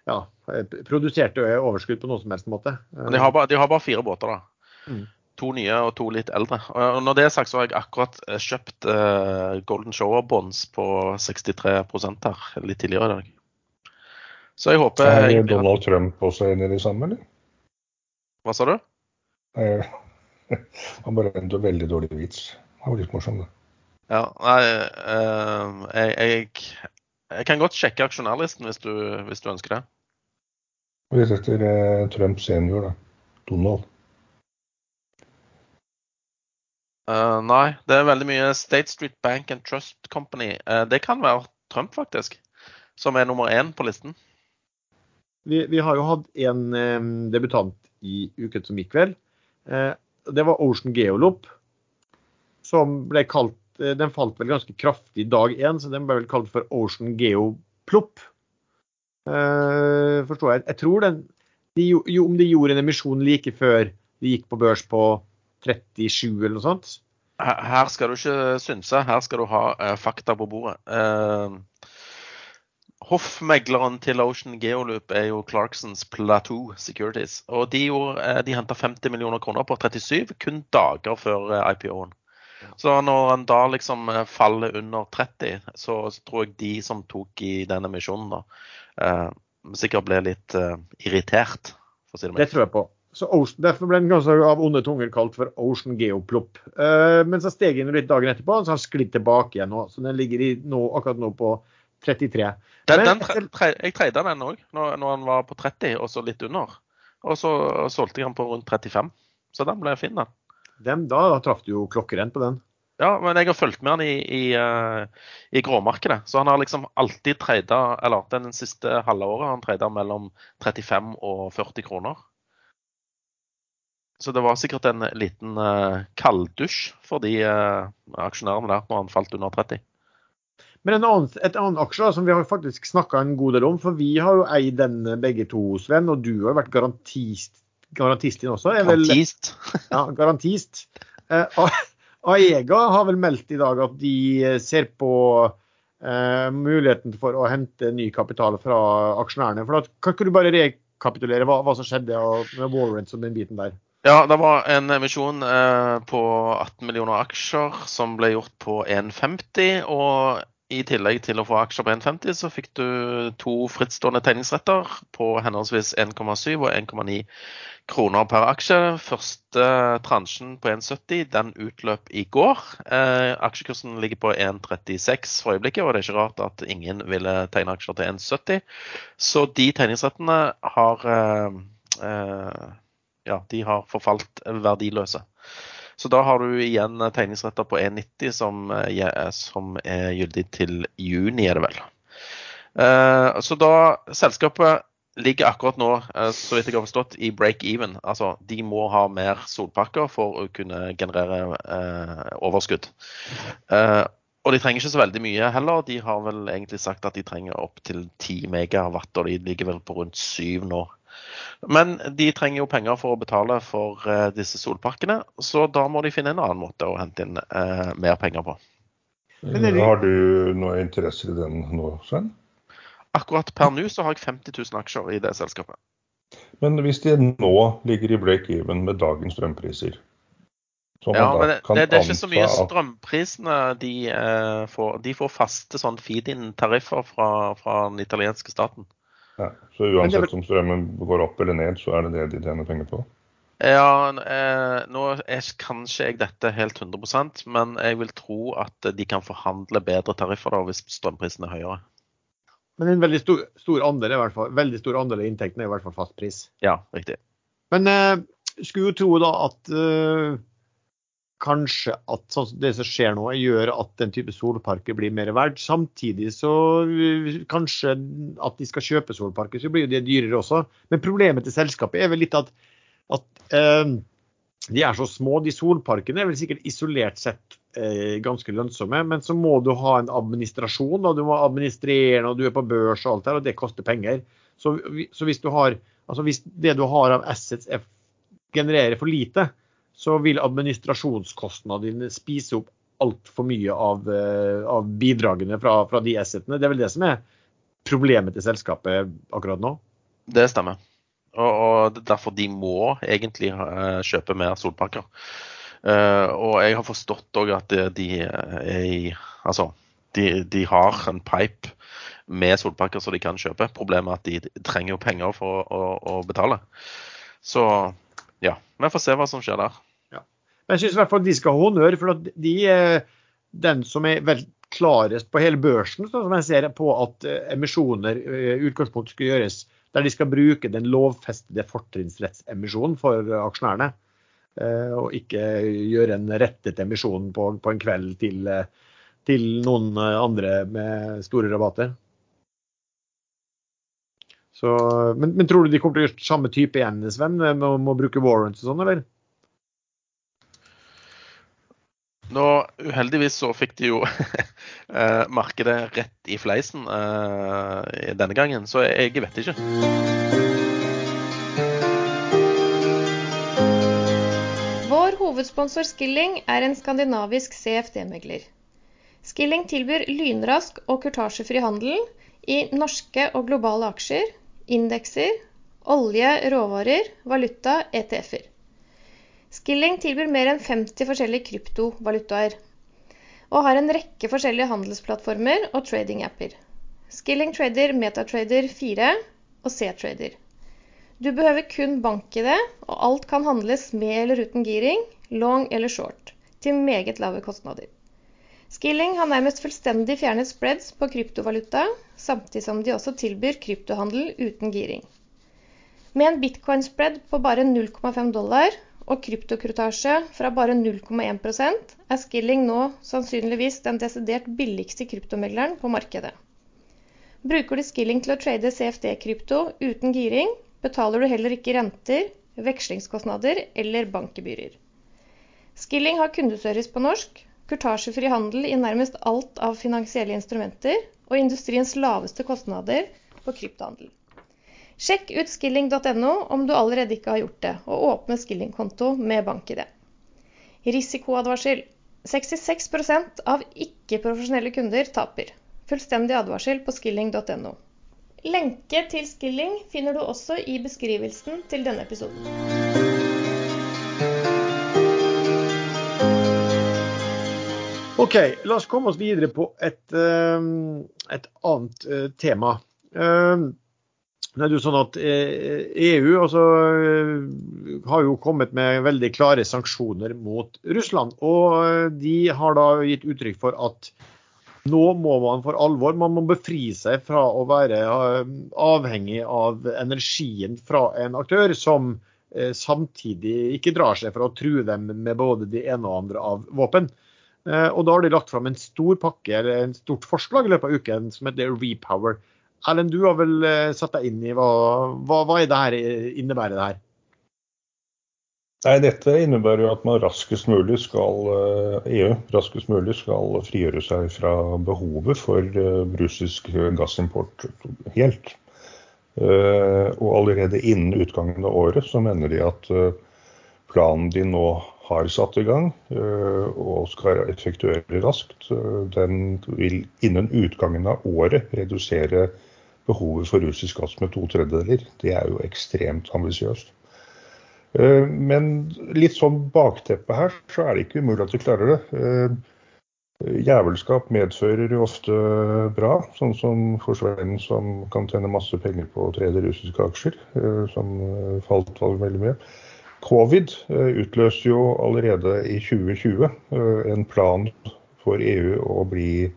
ja, eh, produserte overskudd på noen som helst måte. Men de har bare, de har bare fire båter, da. Mm. To nye og to litt eldre. Og når det er sagt, så har jeg akkurat eh, kjøpt eh, Golden Shower Bonds på 63 her litt tidligere i dag. Så jeg håper Er Donald Trump også en i de samme, eller? Hva sa du? [LAUGHS] Han bare en veldig dårlig vits. Han var litt morsom, det. Ja, nei, eh, jeg, jeg, jeg kan godt sjekke aksjonærlisten hvis du, hvis du ønsker det. Og setter etter eh, Trump senior, da. Donald. Uh, nei, det er veldig mye State Street Bank and Trust Company. Eh, det kan være Trump, faktisk. Som er nummer én på listen. Vi, vi har jo hatt en um, debutant i uken som gikk vel. Eh, det var Ocean Geolop. Som ble kalt eh, Den falt vel ganske kraftig dag én, så den ble vel kalt for Ocean Geoplop. Uh, forstår jeg. Jeg tror den de, jo, Om de gjorde en emisjon like før de gikk på børs på 37 eller noe sånt. Her skal du ikke synse, her skal du ha uh, fakta på bordet. Eh, hoffmegleren til Ocean Geoloop er jo Clarksons Plateau Securities. Og de, gjorde, eh, de henta 50 millioner kroner på 37 kun dager før eh, IPO-en. Så når en da liksom eh, faller under 30, så tror jeg de som tok i den emisjonen, da, eh, sikkert ble litt irritert, for å si det Det tror jeg på. Så Ocean, derfor ble den ganske av onde tunger kalt for Ocean Geoplop. Eh, men så steg den litt dagen etterpå, så har den sklidd tilbake igjen nå. Så den ligger i nå, akkurat nå på 33. Den, Men den tre, tre, jeg treide den òg, når, når han var på 30 og så litt under. Og så solgte jeg den på rundt 35. Så den ble fin, den. Den, da traff du jo klokkerent på den. Ja, men jeg har fulgt med han i, i, eh, i gråmarkedet. Så han har liksom alltid treida, eller den siste halve året har han treida mellom 35 og 40 kroner. Så det var sikkert en liten uh, kalddusj for de eh, aksjonærene der når han falt under 30. Men en annen, et annet aksje da, som vi har faktisk snakka en god del om, for vi har jo eid den begge to, Sven, og du har jo vært garantist, garantist din også. Vel, Garantist. [LAUGHS] ja, garantist. Eh, Aega har vel meldt i dag at de eh, ser på eh, muligheten for å hente ny kapital fra aksjonærene. For at, kan ikke du bare rekapitulere hva, hva som skjedde med warrants og den biten der? Ja, det var en emisjon eh, på 18 millioner aksjer som ble gjort på 1,50. Og i tillegg til å få aksjer på 1,50, så fikk du to frittstående tegningsretter på henholdsvis 1,7 og 1,9 kroner per aksje. Første transjen på 1,70 den utløp i går. Eh, aksjekursen ligger på 1,36 for øyeblikket, og det er ikke rart at ingen ville tegne aksjer til 1,70. Så de tegningsrettene har eh, eh, ja, de har forfalt verdiløse. Så da har du igjen tegningsretter på 1,90 som, eh, som er gyldig til juni, er det vel. Eh, Så da selskapet ligger akkurat nå, eh, så vidt jeg har forstått, i break-even. Altså de må ha mer solpakker for å kunne generere eh, overskudd. Eh, og de trenger ikke så veldig mye heller. De har vel egentlig sagt at de trenger opptil 10 megawatt, og de ligger vel på rundt 7 nå. Men de trenger jo penger for å betale for eh, disse solparkene, så da må de finne en annen måte å hente inn eh, mer penger på. Men det- Har du noe interesse i den nå, Sven? Akkurat per nå så har jeg 50 000 aksjer i det selskapet. Men hvis de nå ligger i break-even med dagens strømpriser så Ja, men det, det, det er ikke så mye strømprisene de eh, får. De får faste sånn feed-in-tariffer fra, fra den italienske staten. Ja, så uansett om strømmen går opp eller ned, så er det det de tjener penger på? Ja, eh, nå er kanskje jeg dette helt 100% men jeg vil tro at de kan forhandle bedre tariffer da hvis strømprisen er høyere. Men en veldig stor, stor andel i hvert fall, veldig stor andel av inntektene er i hvert fall fastpris. Ja, riktig. Men eh, skulle jo tro da at uh, kanskje at sånn det som skjer nå, gjør at den type solparker blir mer verdt. Samtidig så kanskje at de skal kjøpe solparker, så blir jo de dyrere også. Men problemet til selskapet er vel litt at, at eh, de er så små. De solparkene er vel sikkert isolert sett eh, ganske lønnsomme, men så må du ha en administrasjon. Da. Du må administrere når du er på børs og alt der, og det koster penger. Så, så hvis, har, altså hvis det du har av assets er, genererer for lite, så vil administrasjonskostnadene spise opp altfor mye av, uh, av bidragene fra, fra, de assetene. Det er vel det som er problemet til selskapet akkurat nå? Det stemmer. Og, og derfor de må egentlig uh, kjøpe mer solpakker. Uh, og jeg har forstått òg at de, er i Altså, de, de, har en pipe med solpakker som de kan kjøpe. Problemet er at de trenger jo penger for å, å, å betale. Så ja, vi får se hva som skjer der. Men jeg syns i hvert fall de skal ha honnør, for de er den som er vel klarest på hele børsen, sånn som jeg ser på at eh, emisjoner i eh, utgangspunktet skal gjøres der de skal bruke den lovfestede fortrinnsrettsemisjonen for aksjonærene. Eh, og ikke gjøre en rettet emisjon på, på en kveld til, til, noen andre med store rabatter. Så, men, men, tror du de kommer til å gjøre samme type igjen, Sven, med å bruke warrants og sånn, eller? Nå, Uheldigvis så fikk de jo [LAUGHS] eh, markedet rett i fleisen uh, denne gangen, så jeg vet ikke. Vår hovedsponsor Skilling er en skandinavisk CFD-megler. Skilling tilbyr lynrask og kurtasjefri handel i norske og globale aksjer, indekser, olje, råvarer, valuta, ETF-er. Skilling tilbyr mer enn 50 forskjellige kryptovalutaer og har en rekke forskjellige handelsplattformer og trading-apper. Skilling trader Metatrader 4 og C-trader. Du behøver kun bank-ID, og alt kan handles med eller uten giring, long eller short, til meget lave kostnader. Skilling har nærmest fullstendig fjernet spreads på kryptovaluta, samtidig som de også tilbyr kryptohandel uten giring. Med en bitcoin-spread på bare 0,5 dollar og kryptokrutasje fra bare 0,1 er Skilling nå sannsynligvis den desidert billigste kryptomegleren på markedet. Bruker du Skilling til å trade CFD-krypto uten giring, betaler du heller ikke renter, vekslingskostnader eller bankgebyrer. Skilling har kundeservice på norsk, kurtasjefri handel i nærmest alt av finansielle instrumenter og industriens laveste kostnader på kryptohandel. Sjekk ut skilling.no om du allerede ikke har gjort det, og åpne skillingkonto med bank-ID. Risikoadvarsel. 66% av ikke-profesjonelle kunder taper. Fullstendig advarsel på skilling.no. Lenke til Skilling finner du også i beskrivelsen til denne episoden. OK, la oss komme oss videre på et, eh, et annet eh, tema. Det er jo sånn at EU eh, e altså, eh, har jo kommet med veldig klare sanksjoner mot Russland. Og eh, de har da gitt uttrykk for at nå må man for alvor man må befri seg fra å være avhengig av energien fra en aktør som samtidig ikke drar seg for å true dem med både de ene og andre av våpen. Og da har de lagt fram en stor pakke, eller en stort forslag i løpet av uken som heter Repower. Erlend, du har vel eh, satt deg inn i hva, hva, hva det her, innebærer det her? Nei, Dette innebærer jo at man raskest mulig skal EU eh, e raskest mulig skal frigjøre seg fra behovet for eh, russisk gassimport helt. Og allerede innen utgangen av året så mener de at planen de nå har satt i gang og skal effektuere raskt, den vil innen utgangen av året redusere behovet for russisk gass med to tredjedeler. Det er jo ekstremt ambisiøst. Eh, men litt sånn bakteppe her, så er det ikke umulig at vi klarer det. Eh, jævelskap medfører jo ofte bra, sånn som for Svein som kan tjene masse penger på å trede russiske aksjer, eh, som falt veldig mye. Covid utløste jo allerede i 2020 en plan for EU å bli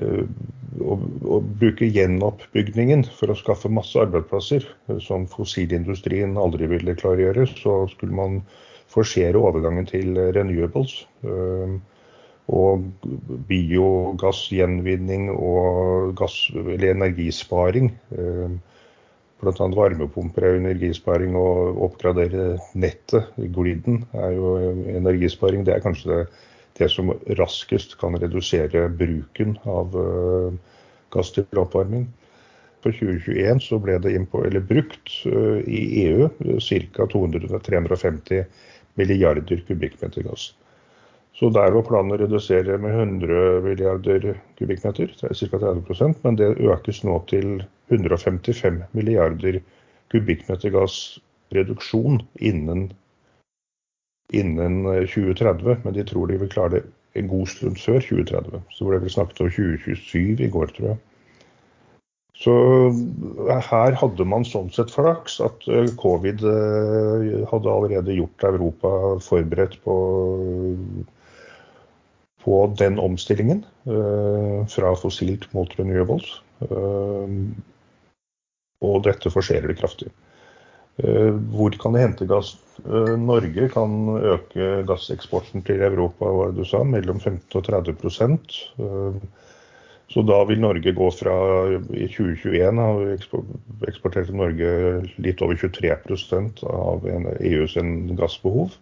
å, å, bruke gjenoppbygningen for å skaffe masse arbeidsplasser, som fossilindustrien aldri ville klargjøre, så skulle man forsere overgangen til renewables. Og biogassgjenvinning og gass, energisparing. Bl.a. varmepumper er energisparing, og oppgradere nettet, griden, er jo energisparing. Det er kanskje det det som raskest kan redusere bruken av uh, gass til oppvarming. For 2021 så ble det brukt uh, i EU ca. 200-350 milliarder kubikkmeter gass. Så der var planen å redusere med 100 milliarder kubikkmeter, er ca. 30 men det økes nå til 155 milliarder kubikkmeter gass reduksjon innen innen 2030, eh, men de tror de vil klare det en god stund før 2030. Så ble det snakket om 2027 i går, tror jeg. Så eh, her hadde man sånn sett flaks at eh, covid hadde allerede gjort Europa forberedt på, på den omstillingen fra fossilt mot renewables. Og dette forserer det kraftig. Eh, hvor kan de hente gass? Eh, Norge kan øke gasseksporten til Europa hva du sa, mellom 15 og 30 eh, Så da vil Norge gå fra I 2021 har vi eksportert Norge litt over 23% av EUs gassbehov.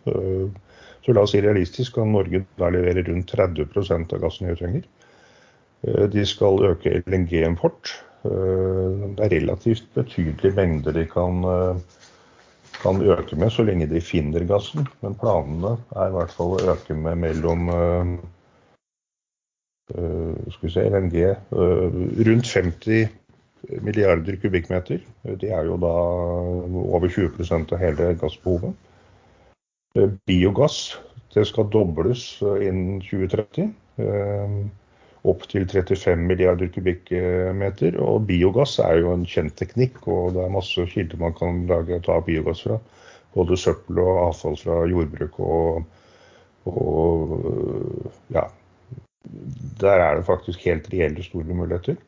Så la oss si realistisk kan Norge da levere rundt 30 av gassen vi trenger. De skal øke LNG-import. Det er relativt betydelige mengder de kan kan øke med så lenge de finner gassen. Men planene er i hvert fall å øke med mellom uh, skal vi se, LNG uh, rundt 50 milliarder kubikkmeter. Det er jo da over 20% av hele gassbehovet. Biogass det skal dobles innen 2030 opp til 35 milliarder kubikkmeter. Og biogass er jo en kjent teknikk, og det er masse kilder man kan lage, ta biogass fra. Både søppel og avfall fra jordbruk og, og ja. Der er det faktisk helt reelle store muligheter.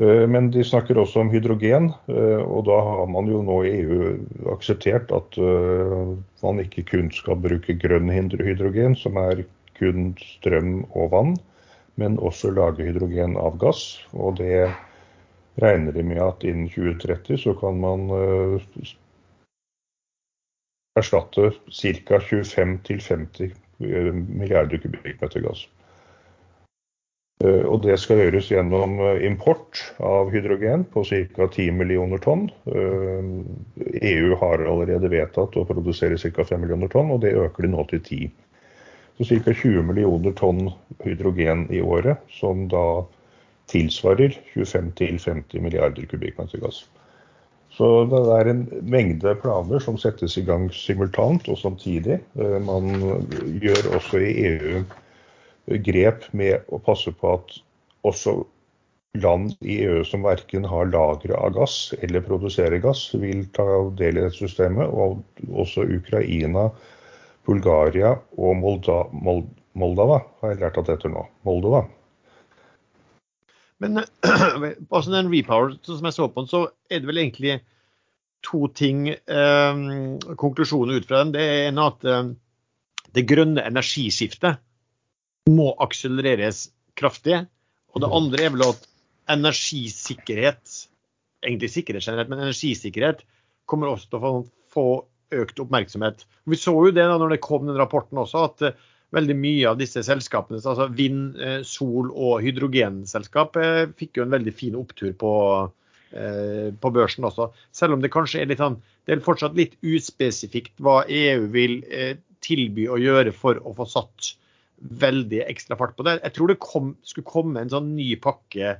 Eh, men de snakker også om hydrogen, eh, og da har man jo nå i EU akseptert at eh, man ikke kun skal bruke grønn hydrogen, som er kun strøm og vann, men også lage hydrogen av gass. Og det regner de med at innen 2030 så kan man uh, erstatte ca. 25-50 eh, milliarder kubikkmeter gass. Uh, og det skal gjøres gjennom import av hydrogen på ca. 10 millioner tonn. EU har allerede vedtatt å produsere ca. 5 millioner tonn, og det øker de nå til 10 så ca. 20 millioner tonn hydrogen i året, som da tilsvarer 25-50 milliarder kubikkmeter gass. Så det er en mengde planer som settes i gang simultant og samtidig. Eh, man gjør også i EU grep med å passe på at også land i EU som verken har lagre av gass eller produserer gass, vil ta del i dette systemet. Og også Ukraina Bulgaria og Molda, Mold, Moldova har jeg lært at det heter nå. Moldova. Men [CLEARS THROAT] altså den repower, som jeg så på den, så er det vel egentlig to ting. Eh, konklusjonen ut fra den. Det er en at eh, det grønne energiskiftet må akselereres kraftig. Og det andre er vel at energisikkerhet, egentlig sikkerhet generelt, men energisikkerhet kommer også til å få økt oppmerksomhet. Vi så jo det da når det kom den rapporten også, at uh, veldig mye av disse selskapene, altså vind, uh, sol og hydrogenselskap, uh, fikk jo en veldig fin opptur på, på børsen også. Selv om det kanskje er litt sånn, det er fortsatt litt uspesifikt hva EU vil tilby å gjøre for å få satt veldig ekstra fart på det. Jeg tror det kom, skulle komme en sånn ny pakke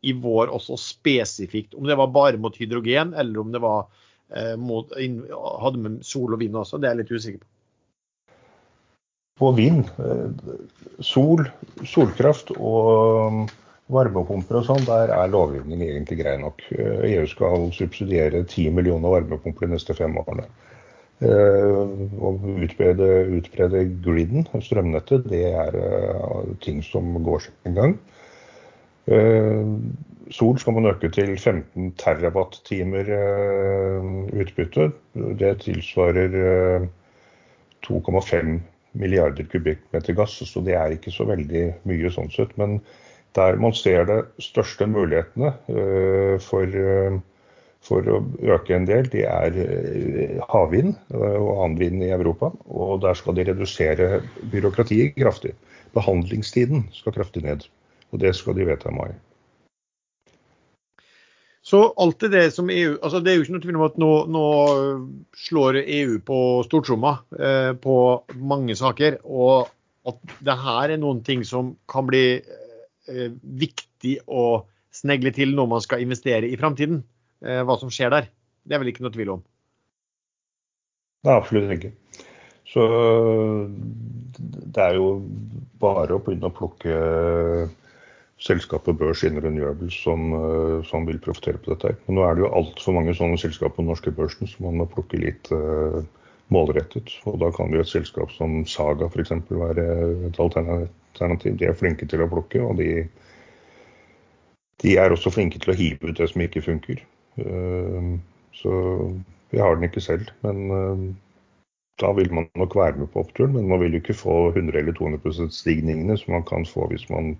i vår også spesifikt, om det var bare mot hydrogen eller om det var Eh, mot, hadde med sol og vind også. Det er jeg litt usikker på. På vind, eh, sol, solkraft og um, varmepumper og sånn, der er lovgivning egentlig grei nok. EU eh, e skal subsidiere 10 millioner varmepumper de neste fem årene. Og utbrede, utbrede griden, strømnettet, det er ting som går sin gang. Sol skal man øke til 15 terawatt-timer utbytte. Det tilsvarer 2,5 milliarder kubikkmeter gass, så det er ikke så veldig mye sånn sett. Men der man ser de største mulighetene for, for å øke en del, det er havvind og annen vind i Europa. Og der skal de redusere byråkratiet kraftig. Behandlingstiden skal kraftig ned. Og det skal de vedta i mai. Så alt det som EU altså Det er jo ikke noe tvil om at nå, nå slår EU på stortromma eh, på mange saker. Og at det her er noen ting som kan bli eh, viktig å snegle til når man skal investere i framtiden. Eh, hva som skjer der. Det er vel ikke noe tvil om? Nei, absolutt ikke. Så det er jo bare å begynne å plukke selskapet Børs Inner Renewables som, eh, som vil profitere på dette. Men nå er det jo altfor mange sånne selskap på den norske børsen, så man må plukke litt uh, målrettet. Og da kan jo et selskap som Saga f.eks. være et alternativ. De er flinke til å plukke, og de, de er også flinke til å hive ut det som ikke funker. Uh, så vi har den ikke selv. Men uh, da vil man nok være med på oppturen. Men man vil jo ikke få 100 eller 200% stigningene som man kan få hvis man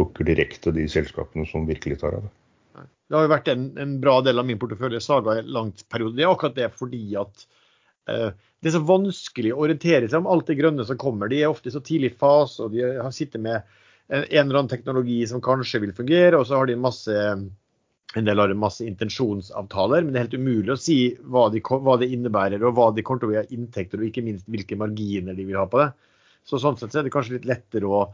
plukker direkte de selskapene som virkelig tar av det. Det har jo vært en, en bra del av min portefølje Saga i langt periode. Det er akkurat det fordi at eh, det er så vanskelig å orientere seg om alt det grønne som kommer. De er ofte i så tidlig fase, og de har sittet med en, en, eller annen teknologi som kanskje vil fungere, og så har de masse, en del har masse intensjonsavtaler. Men det er helt umulig å si hva, de, hva det innebærer, og hva de kommer til å ha inntekter, og ikke minst hvilke marginer de vil ha på det. Så sånn sett så er det kanskje litt lettere å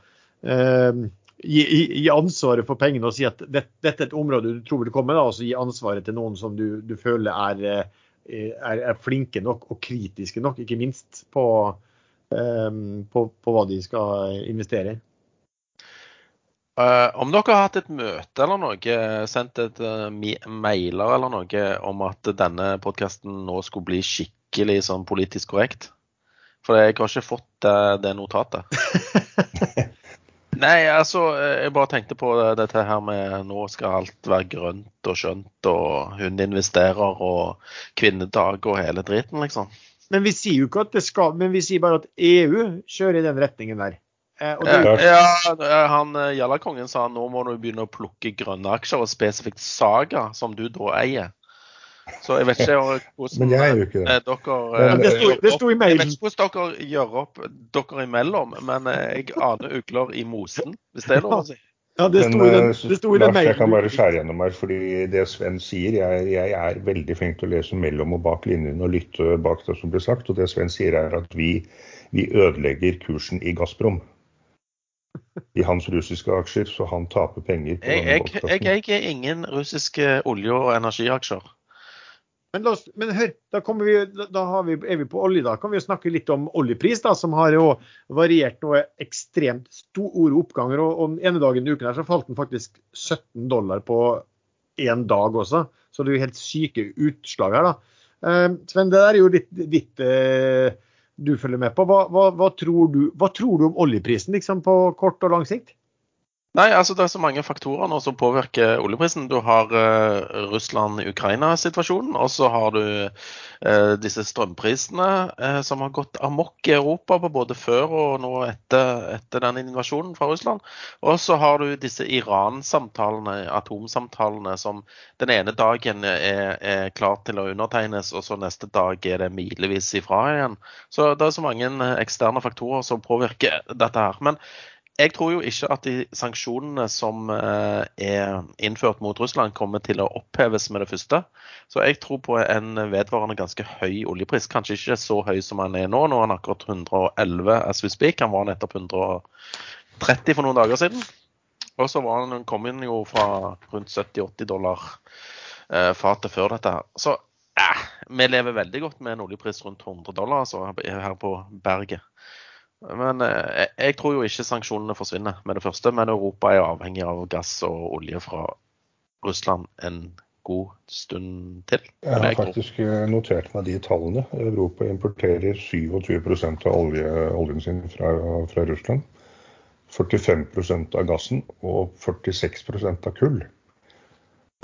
eh, gi, gi, ansvaret for pengene og si at det, dette er et område du tror vil komme, da, og så gi ansvaret til noen som du, du føler er, eh, er, er, flinke nok og kritiske nok, ikke minst, på, um, på, på hva de skal investere i. Uh, om dere har hatt et møte eller noe, sendt et uh, mailer eller noe om at denne podkasten nå skulle bli skikkelig sånn politisk korrekt? For jeg har ikke fått uh, det notatet. [LAUGHS] Nei, altså, jeg bare tenkte på dette her med nå skal alt være grønt og skjønt, og hun investerer og kvinnedag og hele driten, liksom. Men vi sier jo ikke at det skal, men vi sier bare at EU kjører i den retningen der. Eh, det... Ja, han eh, Jallakongen sa nå må du begynne å plukke grønne aksjer, og spesifikt Saga, som du da eier. Så jeg vet ikke hvordan jeg er jo ikke det. Eh, dere men, det, sto, det sto i mailen. Jeg vet ikke hvordan dere gjør opp dere imellom, men eh, jeg aner ugler i mosen, hvis det er lov å si. Ja, det sto i den, eh, det sto i den mailen. Jeg kan bare skjære gjennom her, fordi det Sven sier jeg, jeg, er veldig flink til å lese mellom og bak linjene og lytte bak det som blir sagt. Og det Sven sier er at vi, vi ødelegger kursen i Gazprom i hans russiske aksjer, så han taper penger. på jeg, jeg, jeg eier ingen russiske olje- og energiaksjer. Men, oss, men hør, da, vi, da vi, er vi på olje. Da kan vi jo snakke litt om oljepris, da, som har jo variert noe ekstremt store oppganger. Og, og ene dagen i uken her så falt den faktisk 17 dollar på én dag også. Så det er jo helt syke utslag her, da. Eh, Sven, det der er jo litt ditt eh, du følger med på. Hva, hva, hva, tror du, hva, tror du, om oljeprisen liksom, på kort og lang sikt? Nei, altså Det er så mange faktorer nå som påvirker oljeprisen. Du har uh, Russland-Ukraina-situasjonen, og så har du uh, disse strømprisene uh, som har gått amok i Europa på både før og nå etter, etter den invasjonen fra Russland. Og så har du disse Iran-samtalene, atomsamtalene, som den ene dagen er, er klar til å undertegnes, og så neste dag er det milevis ifra igjen. Så det er så mange eksterne faktorer som påvirker dette her. Men jeg tror jo ikke at de sanksjonene som eh, er innført mot Russland, kommer til å oppheves med det første. Så jeg tror på en vedvarende ganske høy oljepris. Kanskje ikke så høy som han er nå. Nå er han akkurat 111 as we speak. Han var nettopp 130 for noen dager siden. Og så var han, kom han jo fra rundt 70-80 dollar eh, fatet før dette. Så eh, vi lever veldig godt med en oljepris rundt 100 dollar altså, her på berget. Men eh, jeg tror jo ikke sanksjonene forsvinner med det første. Men Europa er avhengig av gass og olje fra Russland en god stund til. Jeg har faktisk eh, notert meg de tallene. Europa importerer 27 av olje, oljen sin fra, fra, Russland. 45% av gassen og 46% av kull.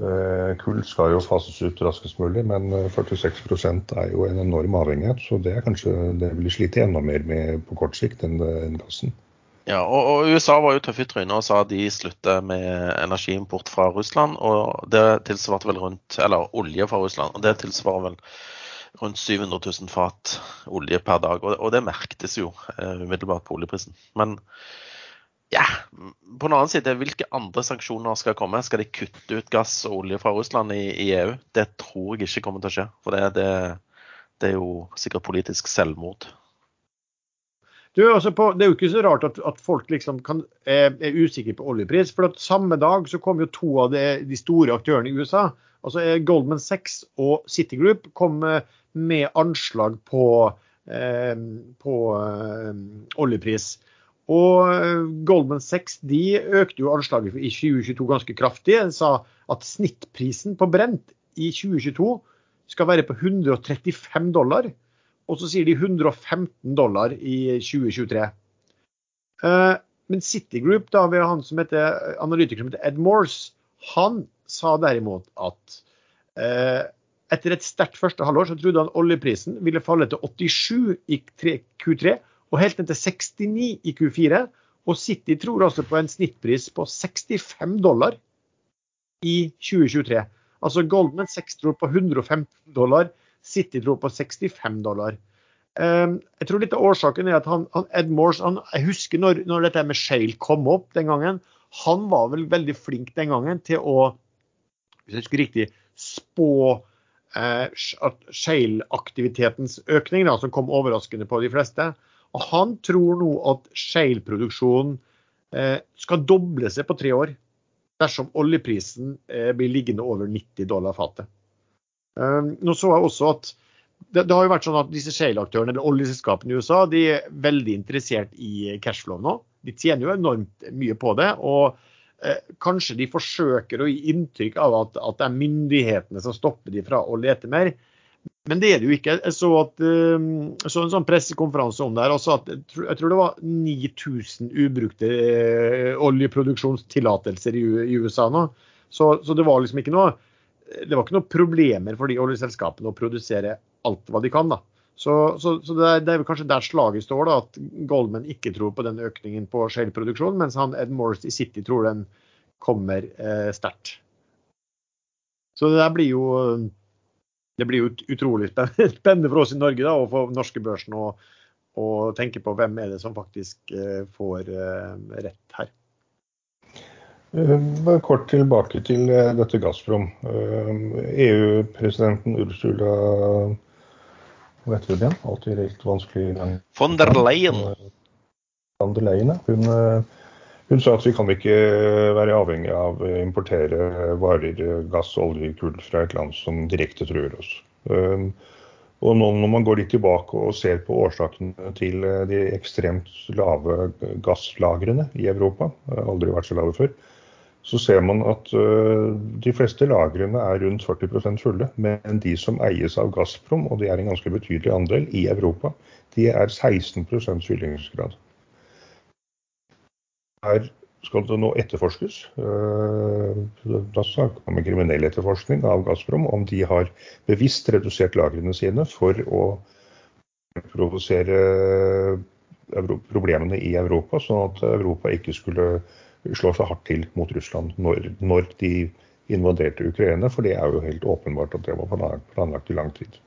Eh, kull skal jo fases ut raskest mulig, men 46% er jo en enorm avhengighet. Så det er kanskje det vil slite enda mer med på kort sikt enn, enn gassen. Ja, og, og, USA var jo tøffe i trynet og sa de slutter med energiimport fra Russland. og Det tilsvarte vel rundt, eller olje fra Russland, og det tilsvarer vel rundt 700 000 fat olje per dag. Og, og det merktes jo umiddelbart på oljeprisen. Men ja, på den annen side, hvilke andre sanksjoner skal komme? Skal de kutte ut gass og olje fra Russland i, i EU? Det tror jeg ikke kommer til å skje. For det, det, det er jo sikkert politisk selvmord. Du, altså på, det er jo ikke så rart at, at folk liksom kan, er, er, usikre på oljepris. for at Samme dag så kom jo to av de, de store aktørene i USA. altså Goldman Sachs og Citigroup kom med anslag på, eh, på eh, oljepris. Og eh, Goldman Sachs de økte jo anslaget i 2022 ganske kraftig. De sa at snittprisen på brent i 2022 skal være på 135 dollar. Og så sier de 115 dollar i 2023. Eh, men Citigroup, da ved han som heter, analytiker som heter Ed Morse, han sa derimot at eh, etter et sterkt første halvår så trodde han oljeprisen ville falle til 87 i Q3 og helt ned til 69 i Q4. Og City tror altså på en snittpris på 65 dollar i 2023. Altså Goldman 6 tror på 115 dollar City tror på 65 dollar. Um, jeg tror litt av årsaken er at han, han Ed Morse han, Jeg husker når, når dette med Shale kom opp den gangen. Han var vel veldig flink den gangen til å hvis jeg husker riktig, spå eh, Shale-aktivitetens økning, da, som kom overraskende på de fleste. Og Han tror nå at Shale-produksjonen eh, skal doble seg på tre år dersom oljeprisen eh, blir liggende over 90 dollar fatet. Ehm, nå så jeg også at det, det har jo vært sånn at disse shale-aktørene eller oljeselskapene i USA de er veldig interessert i cashflow nå. De tjener jo enormt mye på det. og eh, Kanskje de forsøker å gi inntrykk av at, at, det er myndighetene som stopper de fra å lete mer. Men det er det jo ikke. Jeg så, at, eh, så en sånn pressekonferanse om det her. Også at, jeg tror det var 9000 ubrukte eh, oljeproduksjonstillatelser i, USA nå. Så, så det var liksom ikke noe det var ikke noe problemer for de oljeselskapene å produsere alt hva de kan. da. Så, så, det, er, det, er, kanskje der slaget står, da, at Goldman ikke tror på den økningen på shale-produksjon, mens han Ed Morris i City tror den kommer eh, sterkt. Så det der blir jo det blir jo utrolig [LAUGHS] spennende for oss i Norge da, og for norske børsen å, å tenke på hvem er det som faktisk eh, får eh, rett her. Bare kort tilbake til eh, dette Gazprom. EU-presidenten eh, e Ursula Hva heter hun igjen? Alltid litt vanskelig Von der Leyen. Von der Leyen, hun, eh, hun sa at vi kan ikke være avhengig av å importere varer, gass, olje, kull fra et land som direkte truer oss. Og nå når man går litt tilbake og ser på årsakene til de ekstremt lave gasslagrene i Europa, aldri vært så lave før, så ser man at de fleste lagrene er rundt 40% fulle. Men de som eies av Gazprom, og det er en ganske betydelig andel i Europa, de er 16% fyllingsgrad. Her skal det nå etterforskes. Uh, da snakker man med kriminell etterforskning av Gazprom om de har bevisst redusert lagrene sine for å provosere problemene i Europa, sånn at Europa ikke skulle slå seg hardt til mot Russland når, når de invaderte Ukraina. For det er jo helt åpenbart at det var planlagt i lang tid.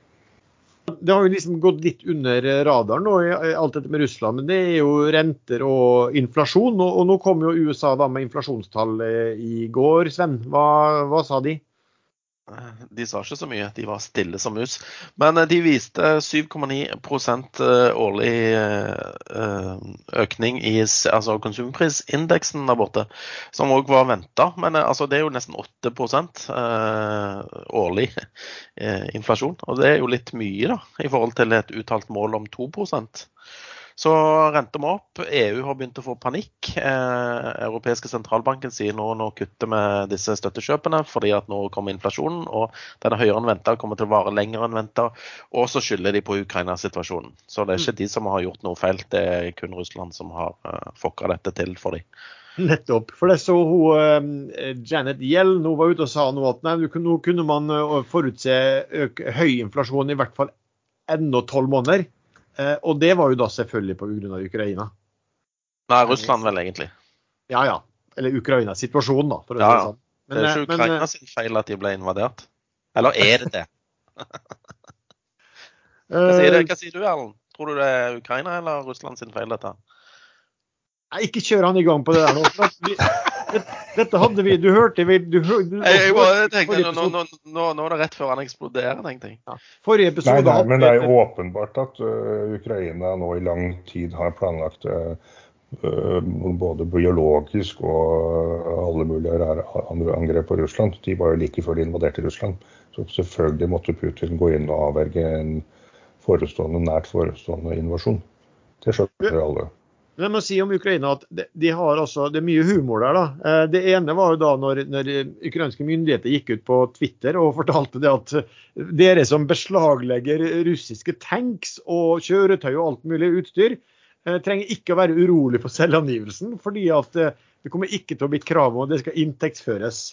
Det har jo liksom gått litt under radaren nå, alt dette med Russland. Men det er jo renter og inflasjon. Og, og nå kom jo USA da med inflasjonstall eh, i går. Sven, hva, hva sa de? De sa ikke så mye, de var stille som mus. Men eh, de viste 7,9 eh, årlig eh, økning i altså konsumprisindeksen der borte, som òg var venta. Men altså, det er jo nesten 8% årlig inflasjon. Og det er jo litt mye da, i forhold til et uttalt mål om 2 Så renter vi opp. EU har begynt å få panikk. Eh, Europeiske sentralbanken sier nå nå kutter vi disse støttekjøpene fordi at nå kommer inflasjonen, og den er høyere enn venta, kommer til å vare lenger enn venta. Og så skylder de på Ukraina-situasjonen. Så det er ikke de som har gjort noe feil, det er kun Russland som har eh, fucka dette til for dem. Nettopp. For det så hun eh, Janet Yell nå var ute og sa nå at nei, nå kunne man eh, forutse høy inflasjon i hvert fall enda tolv måneder. Eh, og det var jo da selvfølgelig pga. Ukraina. Nei, Russland vel egentlig. Ja ja. Eller Ukraina-situasjonen, da. For å si det sånn. Men, det er ikke Ukraina men, sin feil at de ble invadert. Eller er det det? [LAUGHS] hva, sier hva sier du, Erlend? Tror du det er Ukraina eller Russland sin feil, dette? Nei, ikke kjør han i gang på det der nå. Vi, dette hadde vi Du hørte vi du, du, du, jeg, bare tenkte, nå, nå, nå, nå, er det rett før han eksploderer, tenkte jeg. Ja. Forrige episode nei, nei, Men det er jo åpenbart at uh, Ukraina nå i lang tid har planlagt uh, både biologisk og alle mulige andre angrep på Russland. De var jo like før de invaderte Russland. Så selvfølgelig måtte Putin gå inn og avverge en forestående, nært forestående invasjon. Det skjønner alle. Men jeg må si om Ukraina at de har også, Det er mye humor der. da. Eh, det ene var jo da når, når ukrainske myndigheter gikk ut på Twitter og fortalte det at eh, dere som beslaglegger russiske tanks og kjøretøy og alt mulig utstyr, eh, trenger ikke å være urolig for selvangivelsen, fordi at det kommer ikke til å bli krav om at det skal inntektsføres.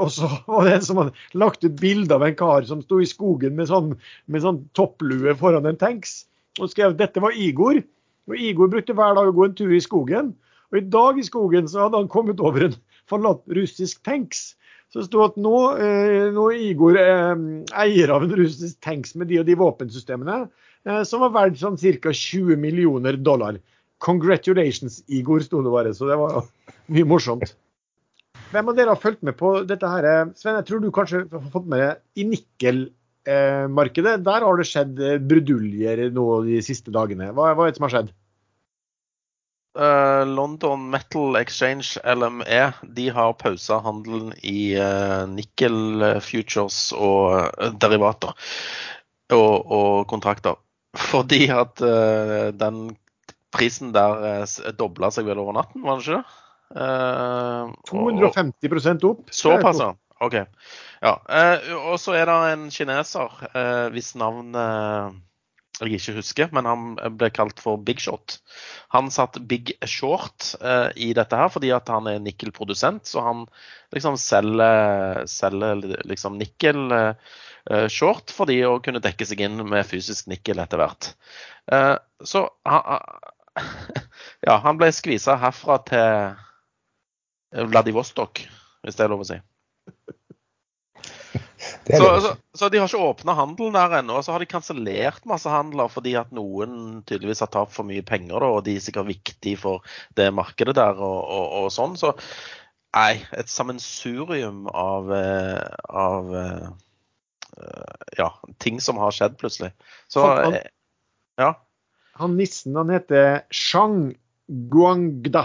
Og så var det en som hadde lagt ut bilde av en kar som sto i skogen med sånn, med sånn topplue foran en tanks, og skrev at dette var Igor. Og Igor brukte hver dag å gå en tur i skogen. Og i dag i skogen så hadde han kommet over en forlatt russisk tanks. Så det sto at nå, eh, nå Igor eh, eier av en russisk tanks med de og de våpensystemene, eh, som var verdt sånn ca. 20 millioner dollar. Congratulations, Igor, sto det bare. Så det var mye morsomt. Hvem av dere har fulgt med på dette her? Sven, jeg tror du kanskje har fått med deg i nikkel markedet, der har det skjedd eh, bruduljer nå de siste dagene. Hva, hva er det som har skjedd? Uh, London Metal Exchange, LME, de har pausa handelen i uh, nikkel futures og uh, derivater og, og, kontrakter. [LAUGHS] Fordi at den prisen der dobla seg vel over natten, var det ikke det? 250 opp. Såpass, ja. OK. Ja, eh, og så er det en kineser eh, hvis navn eh, jeg ikke husker, men han ble kalt for Big Shot. Han satt Big Short i dette her fordi at han er nikkelprodusent. Så han liksom selger, selger liksom nikkel short fordi å kunne dekke seg inn med fysisk nikkel etter hvert. Så [LAUGHS] ja, han ble skvisa herfra til Vladivostok, hvis det er lov å si. Så, så, så, de har ikke åpna handelen der ennå. Så har de kansellert masse handler fordi at noen tydeligvis har tapt for mye penger, da, og de er sikkert viktige for det markedet der og, og, og sånn. Så nei, et sammensurium av, eh, av eh, ja, ting som har skjedd plutselig. Så han, eh, ja. Han nissen han heter Shang Guangda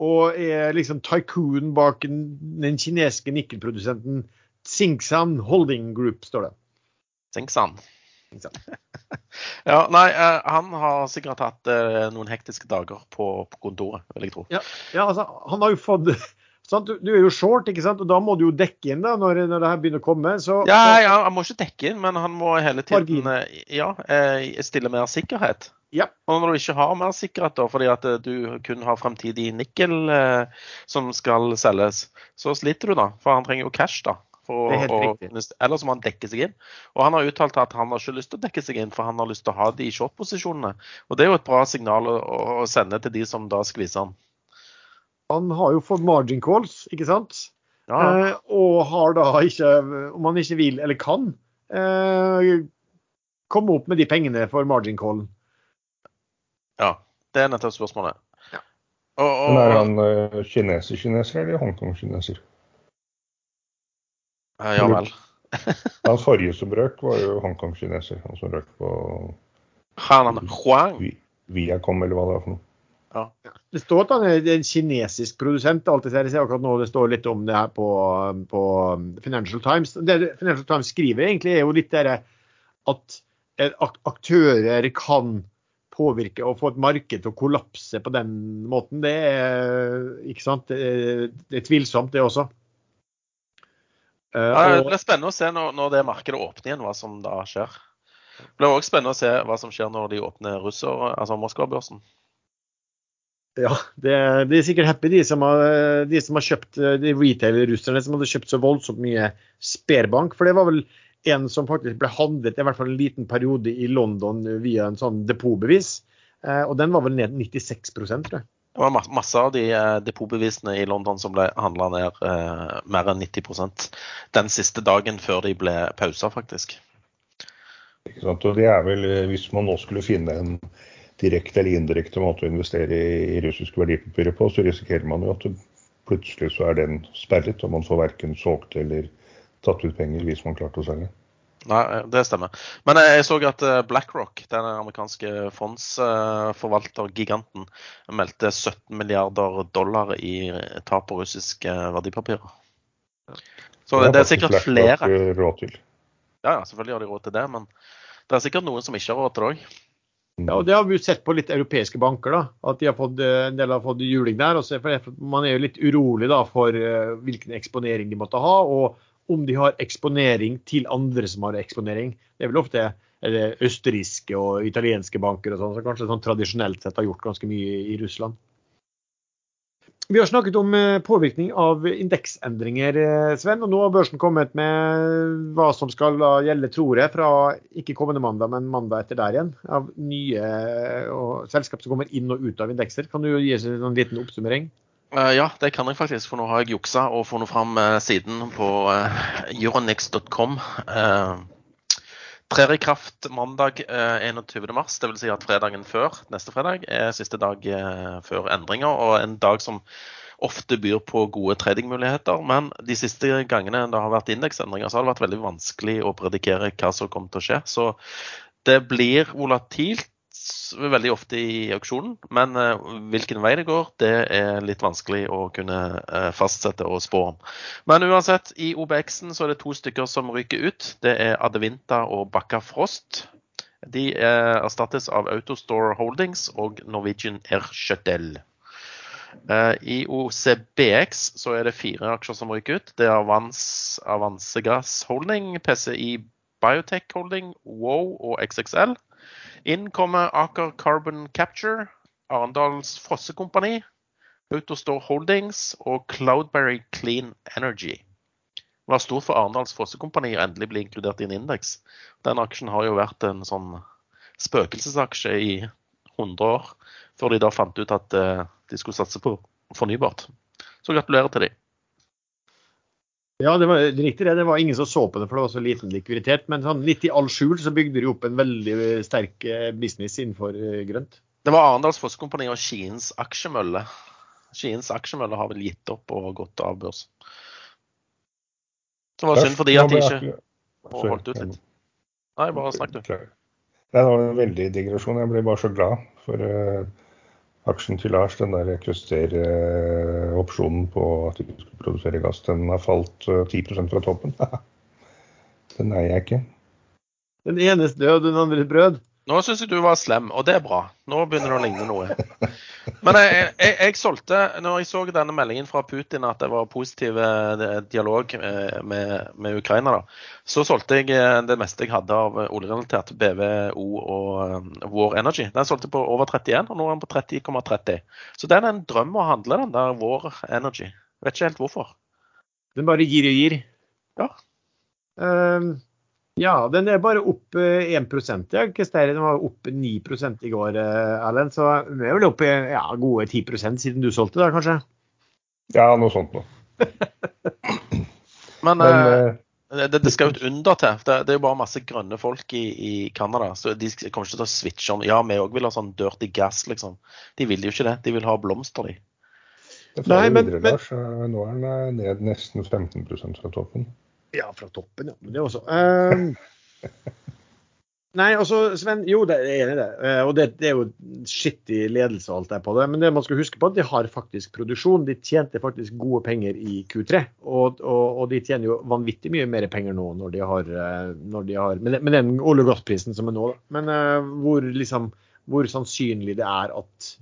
og er liksom tycoon bak den kinesiske nikkelprodusenten Sinksan Holding Group, står det. Sinksan. [LAUGHS] ja, nei, eh, han har sikkert hatt eh, noen hektiske dager på, på kontoret, vil jeg tro. Ja, ja, altså, han har jo fått? [LAUGHS] Du, du, er jo short, ikke sant? og da må du jo dekke inn da, når, når det her begynner å komme. Så, ja, ja, han må ikke dekke inn, men han må hele tiden eh, ja, stille mer sikkerhet. Ja. Og når du ikke har mer sikkerhet, da, fordi at du kun har fremtidig nikkel eh, som skal selges, så sliter du da. For han trenger jo cash, da. For, og, eller så må han dekke seg inn. Og han har uttalt at han har ikke lyst til å dekke seg inn, for han har lyst til å ha de short-posisjonene. Og det er jo et bra signal å, å sende til de som da skviser han. Han har jo fått margin calls, ikke sant? Ja. Eh, og har da ikke, om han ikke vil eller kan, eh, komme opp med de pengene for margin callen. Ja, det er nettopp spørsmålet. Ja. Og, og, Men er han uh, kineser-kineser eller Hongkong-kineser? Ja vel. [LAUGHS] Han forrige som røk, var jo Hongkong-kineser. Han som røk på Hanan Huang? Viacom, eller hva det var for noe. Ja. Det står at han er en kinesisk produsent. alt Jeg ser akkurat nå det står litt om det her på, på Financial Times. Det Financial Times skriver egentlig er jo litt det at aktører kan påvirke og få et marked til å kollapse på den måten, det er, ikke sant? det er, det er tvilsomt, det også. Ja, det blir spennende å se når, når, det markedet åpner igjen, hva som da skjer. Det blir òg spennende å se hva som skjer når de åpner russer, altså Moskva-børsen. Ja, det, det, er sikkert happy, de som har, de som har kjøpt de retail-russerne som hadde kjøpt så voldsomt mye Sperbank. For det var vel en som faktisk ble handlet i hvert fall en liten periode i London via en sånn depotbevis. Eh, og den var vel ned 96 tror jeg. Det var masse av de eh, depotbevisene i London som ble handla ned eh, mer enn 90% den siste dagen før de ble pausa, faktisk. Ikke sant? Og det er vel, eh, Hvis man nå skulle finne en direkte eller indirekte måte å investere i, i russiske verdipapirer på, så risikerer man jo at plutselig så er den sperret, og man får verken solgt eller tatt ut penger hvis man klarte å selge. Nei, det stemmer. Men jeg så at eh, BlackRock, den amerikanske fondsforvaltergiganten, meldte 17 milliarder dollar i tap på russiske verdipapirer. Så det, det er sikkert flere. Ja, ja, selvfølgelig har de råd til det, men det er sikkert noen som ikke har råd til det òg. Ja, og Det har vi jo sett på litt europeiske banker. da, At de har fått, en del har fått juling der. Også, for Man er jo litt urolig da for hvilken eksponering de måtte ha. og om de har eksponering til andre som har eksponering. Det er vel ofte eller, østerrikske og italienske banker og sånn, som kanskje sånn tradisjonelt sett har gjort ganske mye i Russland. Vi har snakket om eh, påvirkning av indeksendringer, eh, Sven. og Nå har børsen kommet med hva som skal gjelde, tror jeg, fra ikke kommende mandag, men mandag etter der igjen. Av nye eh, selskap som kommer inn og ut av indekser. Kan du gi oss en liten oppsummering? Uh, ja, det kan jeg faktisk, for nå har jeg juksa og funnet fram uh, siden på uh, euronext.com. trer i kraft mandag 21.3, dvs. Si at fredagen før neste fredag er siste dag før endringer, og en dag som ofte byr på gode tradingmuligheter. Men de siste gangene det har vært indeksendringer, så har det vært veldig vanskelig å predikere hva som kommer til å skje. Så det blir volatilt veldig ofte i auksjonen, men uh, hvilken vei det går, det er litt vanskelig å kunne uh, fastsette og spå om. Men uansett, i OBX-en så er det to stykker som ryker ut. Det er Adevinta og Bakka Frost. De uh, erstattes av Autostore Holdings og Norwegian Air Shuttle. I OCBX så er det fire aksjer som ryker ut. Det er Avans, Avansegass Holding, PCI Biotech Holding, Wow og XXL. Inn kommer Aker Carbon Capture, Arendals Frossekompani, Autostore Holdings og Cloudberry Clean Energy. Det var stort for Arendals Frossekompani å endelig bli inkludert i en indeks. Den aksjen har jo vært en sånn spøkelsesaksje i 100 år, før de da fant ut at eh, de skulle satse på fornybart. Så gratulerer til dem. Ja, det var riktig det. Det var ingen som så på det, for det var så liten likviditet. Men sånn, litt i all skjul så bygde de opp en veldig sterk eh, business innenfor eh, grønt. Det var Arendals Fosskompani og Skiens aksjemølle. Skiens aksjemølle har vel gitt opp og gått av børs. Det var synd fordi at de ikke holdt ut litt. Nei, bare snakk du. Det var en veldig digresjon. Jeg ble bare så glad for uh, aksjen til Lars, den der cluster-opsjonen på at de skulle produsere gass, den har falt 10 eh, fra toppen. [LAUGHS] den eier jeg ikke. Den enes død, den andre brød. Nå syns jeg du var slem, og det er bra. Nå begynner det å ligne noe. Men jeg, jeg, jeg, solgte, når jeg så denne meldingen fra Putin at det var positiv eh, dialog eh, med, med Ukraina, da, så solgte jeg eh, det meste jeg hadde av oljerelatert BVO og War Energy. Den solgte på over 31, og nå er den på 30,30. Så det er en drøm å handle, den der War Energy. Vet ikke helt hvorfor. Den bare gir og gir? Ja. Um, ja, den er bare opp 1 eh, ja. Den var opp 9 i går, eh, Erlend. Så vi er vel oppe i ja, gode 10% siden du solgte, da kanskje? Ja, noe sånt noe. Men, Men uh, det, det, skal jo et under til. Det, det er jo bare masse grønne folk i, i Canada. Så de kommer ikke til å switche om. Ja, vi òg vil ha sånn dirty gas, liksom. De vil jo ikke det. De vil ha blomster, de. Det Nei, men, videre, Lars. Nå er den ned nesten 15% fra toppen. Ja, fra toppen, ja. Men det også. Um, [LAUGHS] nei, altså, Sven, jo, det er enig i det. Uh, og det, det, er jo skittig ledelse og alt der på det. Men det man skal huske på, at de har faktisk produksjon. De tjente faktisk gode penger i Q3. Og, og, og de tjener jo vanvittig mye mer penger nå når de har, uh, når de har med, med, den olje- og gassprisen som er nå. Da. Men uh, hvor liksom hvor sannsynlig det er at,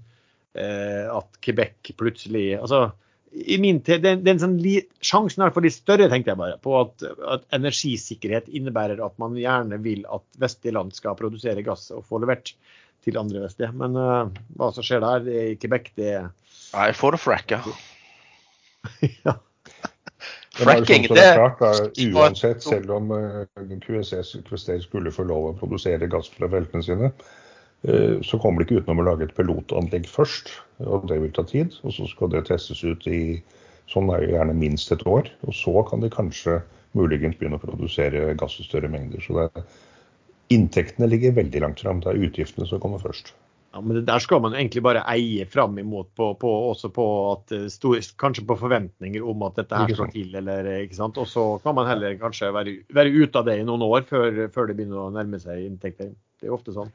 uh, at Quebec plutselig altså, i min tid, den, det er sånn li, Sjansen er for litt større, tenkte jeg bare, på at, at, energisikkerhet innebærer at man gjerne vil at vestlige land skal produsere gass og få levert til andre vestlige. Men uh, hva som skjer der i Quebec, det Nei, få [LAUGHS] det fracka. ja. Fracking, det, er klart, da, Uansett, selv om uh, QSS skulle få lov å produsere gass fra feltene sine, uh, så kommer de ikke utenom å lage et pilotanlegg først. og Det vil ta tid. og Så skal det testes ut i sånn er jo gjerne minst et år. og Så kan de kanskje muligens begynne å produsere gass i større mengder. så det, Inntektene ligger veldig langt fram. Det er utgiftene som kommer først. Ja, men det Der skal man egentlig bare eie fram imot, på, på, også på at eh, kanskje på forventninger om at dette her slår til. eller ikke sant? Og så kan man heller kanskje være, være ute av det i noen år før, før, det begynner å nærme seg inntekter. Det er ofte sånn.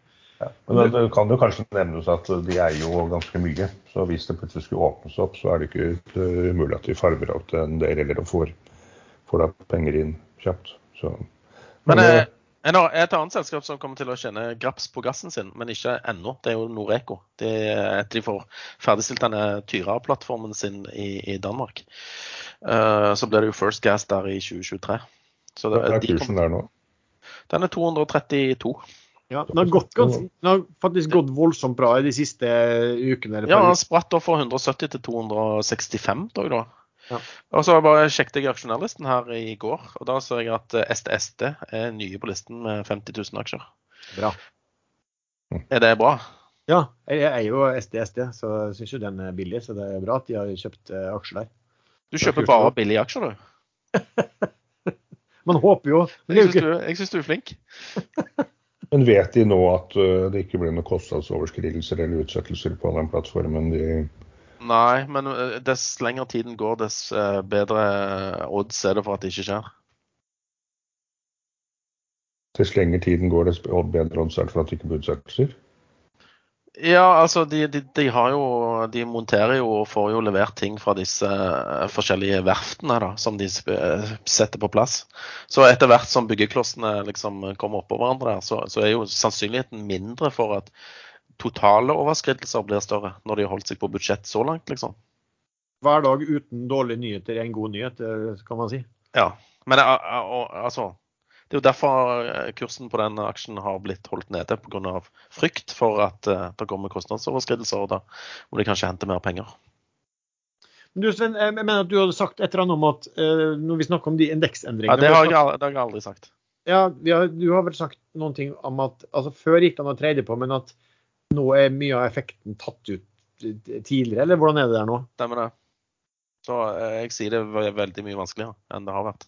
Ja, men det, det, kan jo kanskje nevnes at de eier jo ganske mye. Så hvis det plutselig skulle åpnes opp, så er det ikke umulig at de farger opp en del eller får, får da penger inn kjapt. Så, men, men eh, et annet selskap som kommer til å kjenne graps på gassen sin, men ikke ennå, det er jo Noreco. Det er etter de får ferdigstilt denne Tyra-plattformen sin i, i Danmark. Uh, så blir det jo First Gas der i 2023. Så det, Hva er kursen der nå? Den er 232. Ja, Den har, gått, ganske, den har faktisk gått voldsomt bra i de siste ukene. ja, den spratt fra 170 til 265 da. Ja. Og så bare sjekket jeg aksjonærlisten her i går, og da ser jeg at STSD er nye på listen med 50 000 aksjer. Bra. Er det bra? Ja, jeg er jo STSD, så jeg syns jo den er billig. Så det er bra at de har kjøpt eh, aksjer der. Du kjøper bare billige aksjer, du? [LAUGHS] Man håper jo. Men jeg syns du, du, er flink. [LAUGHS] men vet de nå at eh, det ikke blir noen kostnadsoverskridelser eller utsettelser på den plattformen de Nei, men eh, dess lengre tiden går, dess eh, bedre odds er det for at det ikke skjer. Dess lengre tiden går, dess bedre odds er det for at det ikke blir utsettelser? Ja, altså de, de, de, har jo De monterer jo og får jo levert ting fra disse uh, forskjellige verftene da, som de setter på plass. Så etter hvert som byggeklossene liksom kommer oppå hverandre, så, så er jo sannsynligheten mindre for at totale overskridelser blir større når de har holdt seg på budsjett så langt, liksom. Hver dag uten dårlige nyheter er en god nyhet, kan man si. Ja, men altså Det er jo derfor eh, kursen på den aksjen har blitt holdt nede pga. frykt for at eh, det kommer kostnadsoverskridelser, og da må de kanskje hente mer penger. Men du Sven, jeg mener at du hadde sagt et eller annet om at når vi snakker om de indeksendringene Ja, Det har jeg, det har jeg aldri sagt. Ja, har, Du har vel sagt noen ting om at altså Før gikk det an å trade på, men at nå er mye av effekten tatt ut tidligere, eller hvordan er det der nå? Stemmer det. Så eh, jeg sier det er veldig mye vanskeligere enn det har vært.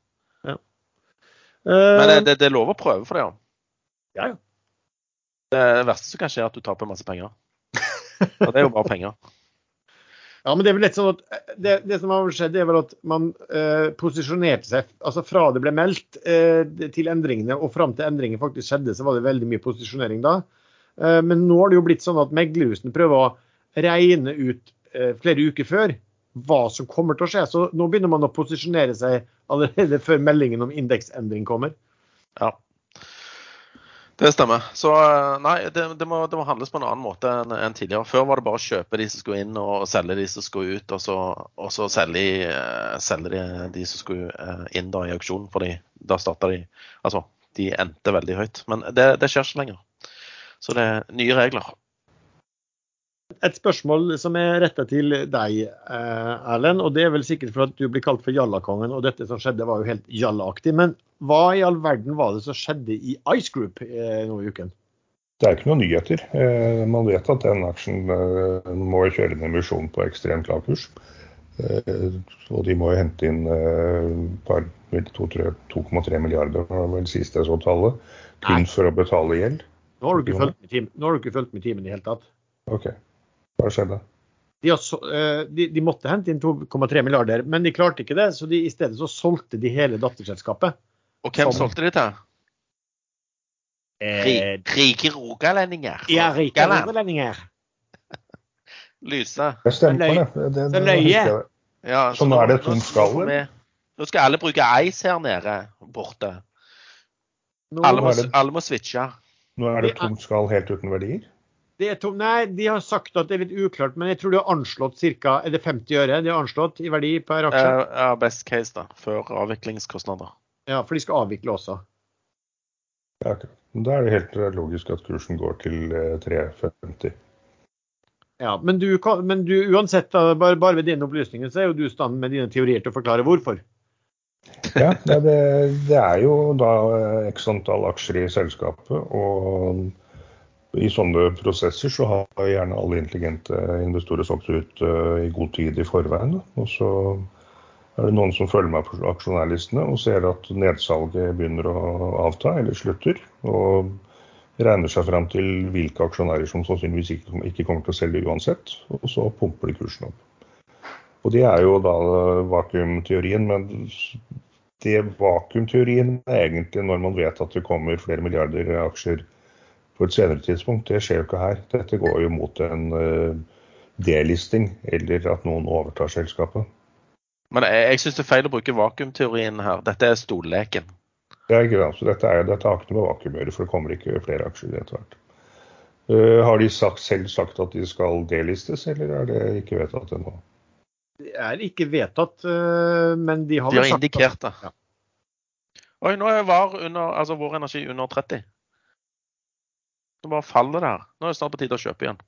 Ja. Men det, det, det, er lov å prøve for det, ja. Ja, ja. Det verste som kan skje, er at du taper masse penger. Og det er jo bare penger. [LAUGHS] Ja, men det er vel litt sånn at eh, det, det som har skjedd, er vel at man eh, posisjonerte seg altså Fra det ble meldt eh, til endringene og fram til endringene faktisk skjedde, så var det veldig mye posisjonering da. Eh, men nå har det jo blitt sånn at meglerhusene prøver å regne ut eh, flere uker før hva som kommer til å skje. Så nå begynner man å posisjonere seg allerede før meldingen om indeksendring kommer. Ja, det stemmer. Så eh, nei, det, det, må, det må, handles på en annen måte enn, enn, tidligere. Før var det bare å kjøpe de som skulle inn, og selge de som skulle ut. Og så, og så selge, selge de, de, som skulle inn da i auksjonen. For da starta de Altså, de endte veldig høyt. Men det, det skjer ikke lenger. Så det er nye regler. Et spørsmål som er retta til deg, eh, Erlend. Og det er vel sikkert for at du blir kalt for Jallakongen, og dette som skjedde var jo helt jallaaktig. Men hva i all verden var det som skjedde i Ice Group eh, nå i uken? Det er ikke noen nyheter. Eh, man vet at den aksjen må kjøre en emisjon på ekstremt lav kurs. Og de må jo hente inn 2,3 milliarder, var vel siste jeg så tallet, kun for å betale gjeld. Nå har du ikke fulgt med timen, i det hele tatt. OK. Hva skjedde? De, så, eh, de, de, måtte hente inn 2,3 milliarder, men de klarte ikke det. Så de, i stedet så solgte de hele datterselskapet. Og hvem som, solgte de til? Eh, rike rogalendinger. Ja, rike rogalendinger. [LAUGHS] Lyse. Det stemmer, det. det, det, løye. Ja, så, så nå er det tomt skall? Nå skal alle bruke ice her nede borte. Alle må, alle må switche. Nå er det tomt skall helt uten verdier? Det er tom, nei, de har sagt at det er litt uklart, men jeg tror de har anslått ca. Er det 50 øre de har anslått i verdi per aksje? Eh, Ja, best case, da. Før avviklingskostnader. Ja, for de skal avvikle også. Ja. Da er det helt logisk at kursen går til eh, 3,50. Ja, men du, men du uansett, da, bare, bare ved dine opplysninger, så er jo du i stand med dine teorier til å forklare hvorfor. [LAUGHS] Ja, det, det, det er jo da eh, x antall aksjer i selskapet. Og i sånne prosesser så har gjerne alle intelligente investorer solgt ut eh, i god tid i forveien. Og så er det noen som følger med på aksjonærlistene og ser at nedsalget begynner å avta eller slutter. Og regner seg fram til hvilke aksjonærer som sannsynligvis ikke, kommer til å selge uansett. Og så pumper de kursen opp. Og det er jo da vakuumteorien, men det vakuumteorien er egentlig når man vet at det kommer flere milliarder aksjer på et senere tidspunkt. Det skjer jo ikke her. Dette går jo mot en eh, delisting, eller at noen overtar selskapet. Men jeg, jeg syns det er feil å bruke vakuumteorien her. Dette er stolleken. Ja, ikke sant? Så dette, er, dette har ikke noe med vakuum å gjøre, for det kommer ikke flere aksjer etter hvert. Uh, har de sagt, selv sagt at de skal delistes, eller er det ikke vedtatt ennå? Det er ikke vedtatt, uh, men de har De har indikert det. Ja. Oi, nå er VAR under, altså vår energi under 30. Nå bare faller det her. Nå er det snart på tide å kjøpe igjen.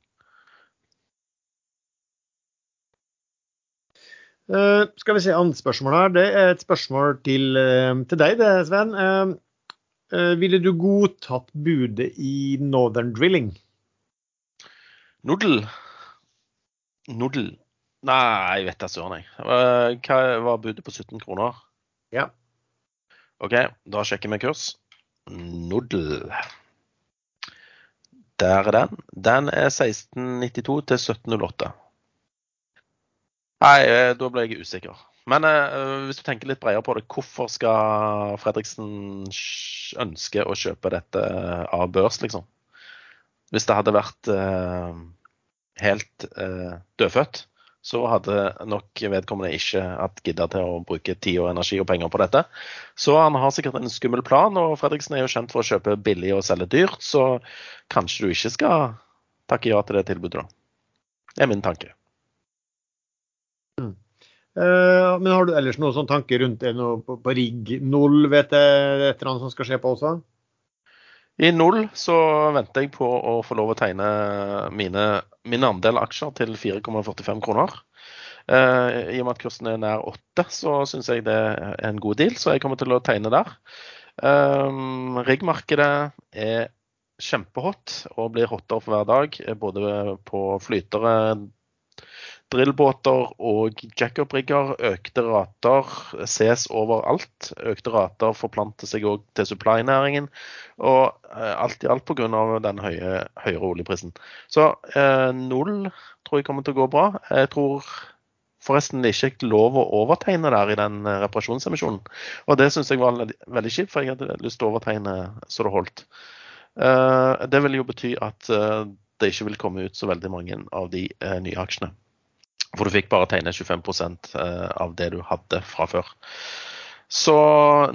Uh, skal vi se annet spørsmål her. Det er et spørsmål til, uh, til deg, det, Sven. Uh, ville du godtatt budet i Northern Drilling? Nodel? Nodel? Nei, jeg vet da søren, jeg. Hva var budet på 17 kroner? Ja. OK, da sjekker vi kurs. Nudel. Der er den. Den er 1692 til 1708. Nei, eh, da ble jeg usikker. Men eh, hvis du tenker litt bredere på det, hvorfor skal Fredriksen ønske å kjøpe dette av børs, liksom? Hvis det hadde vært eh, helt eh, dødfødt, så hadde nok vedkommende ikke hatt gidda til å bruke tid og energi og penger på dette. Så han har sikkert en skummel plan, og Fredriksen er jo kjent for å kjøpe billig og selge dyrt, så kanskje du ikke skal takke ja til det tilbudet, da. Det er min tanke. Eh, men har du ellers noen sånne tanker rundt det noe på, på rigg null? Vet jeg et eller annet som skal skje på også? I null så venter jeg på å få lov å tegne mine, min andel aksjer til 4,45 kroner. Eh, I og med at kursen er nær 8, så syns jeg det er en god deal, så jeg kommer til å tegne der. Eh, Riggmarkedet er kjempehot og blir hotter for hver dag. eh, Både på flytere, drillbåter og jackup-rigger. Økte rater ses overalt. Økte rater forplanter seg òg til supply-næringen. Og eh, alt i alt pga. den høye, høyere oljeprisen. Så eh, null tror jeg kommer til å gå bra. Jeg tror forresten det ikke er lov å overtegne der i den eh, reparasjonsemisjonen. Og det syns jeg var veldig kjipt, for jeg hadde lyst til å overtegne så det holdt. Eh, det vil jo bety at eh, det ikke vil komme ut så veldig mange av de eh, nye aksjene. For du fikk bare tegne 25 eh, av det du hadde fra før. Så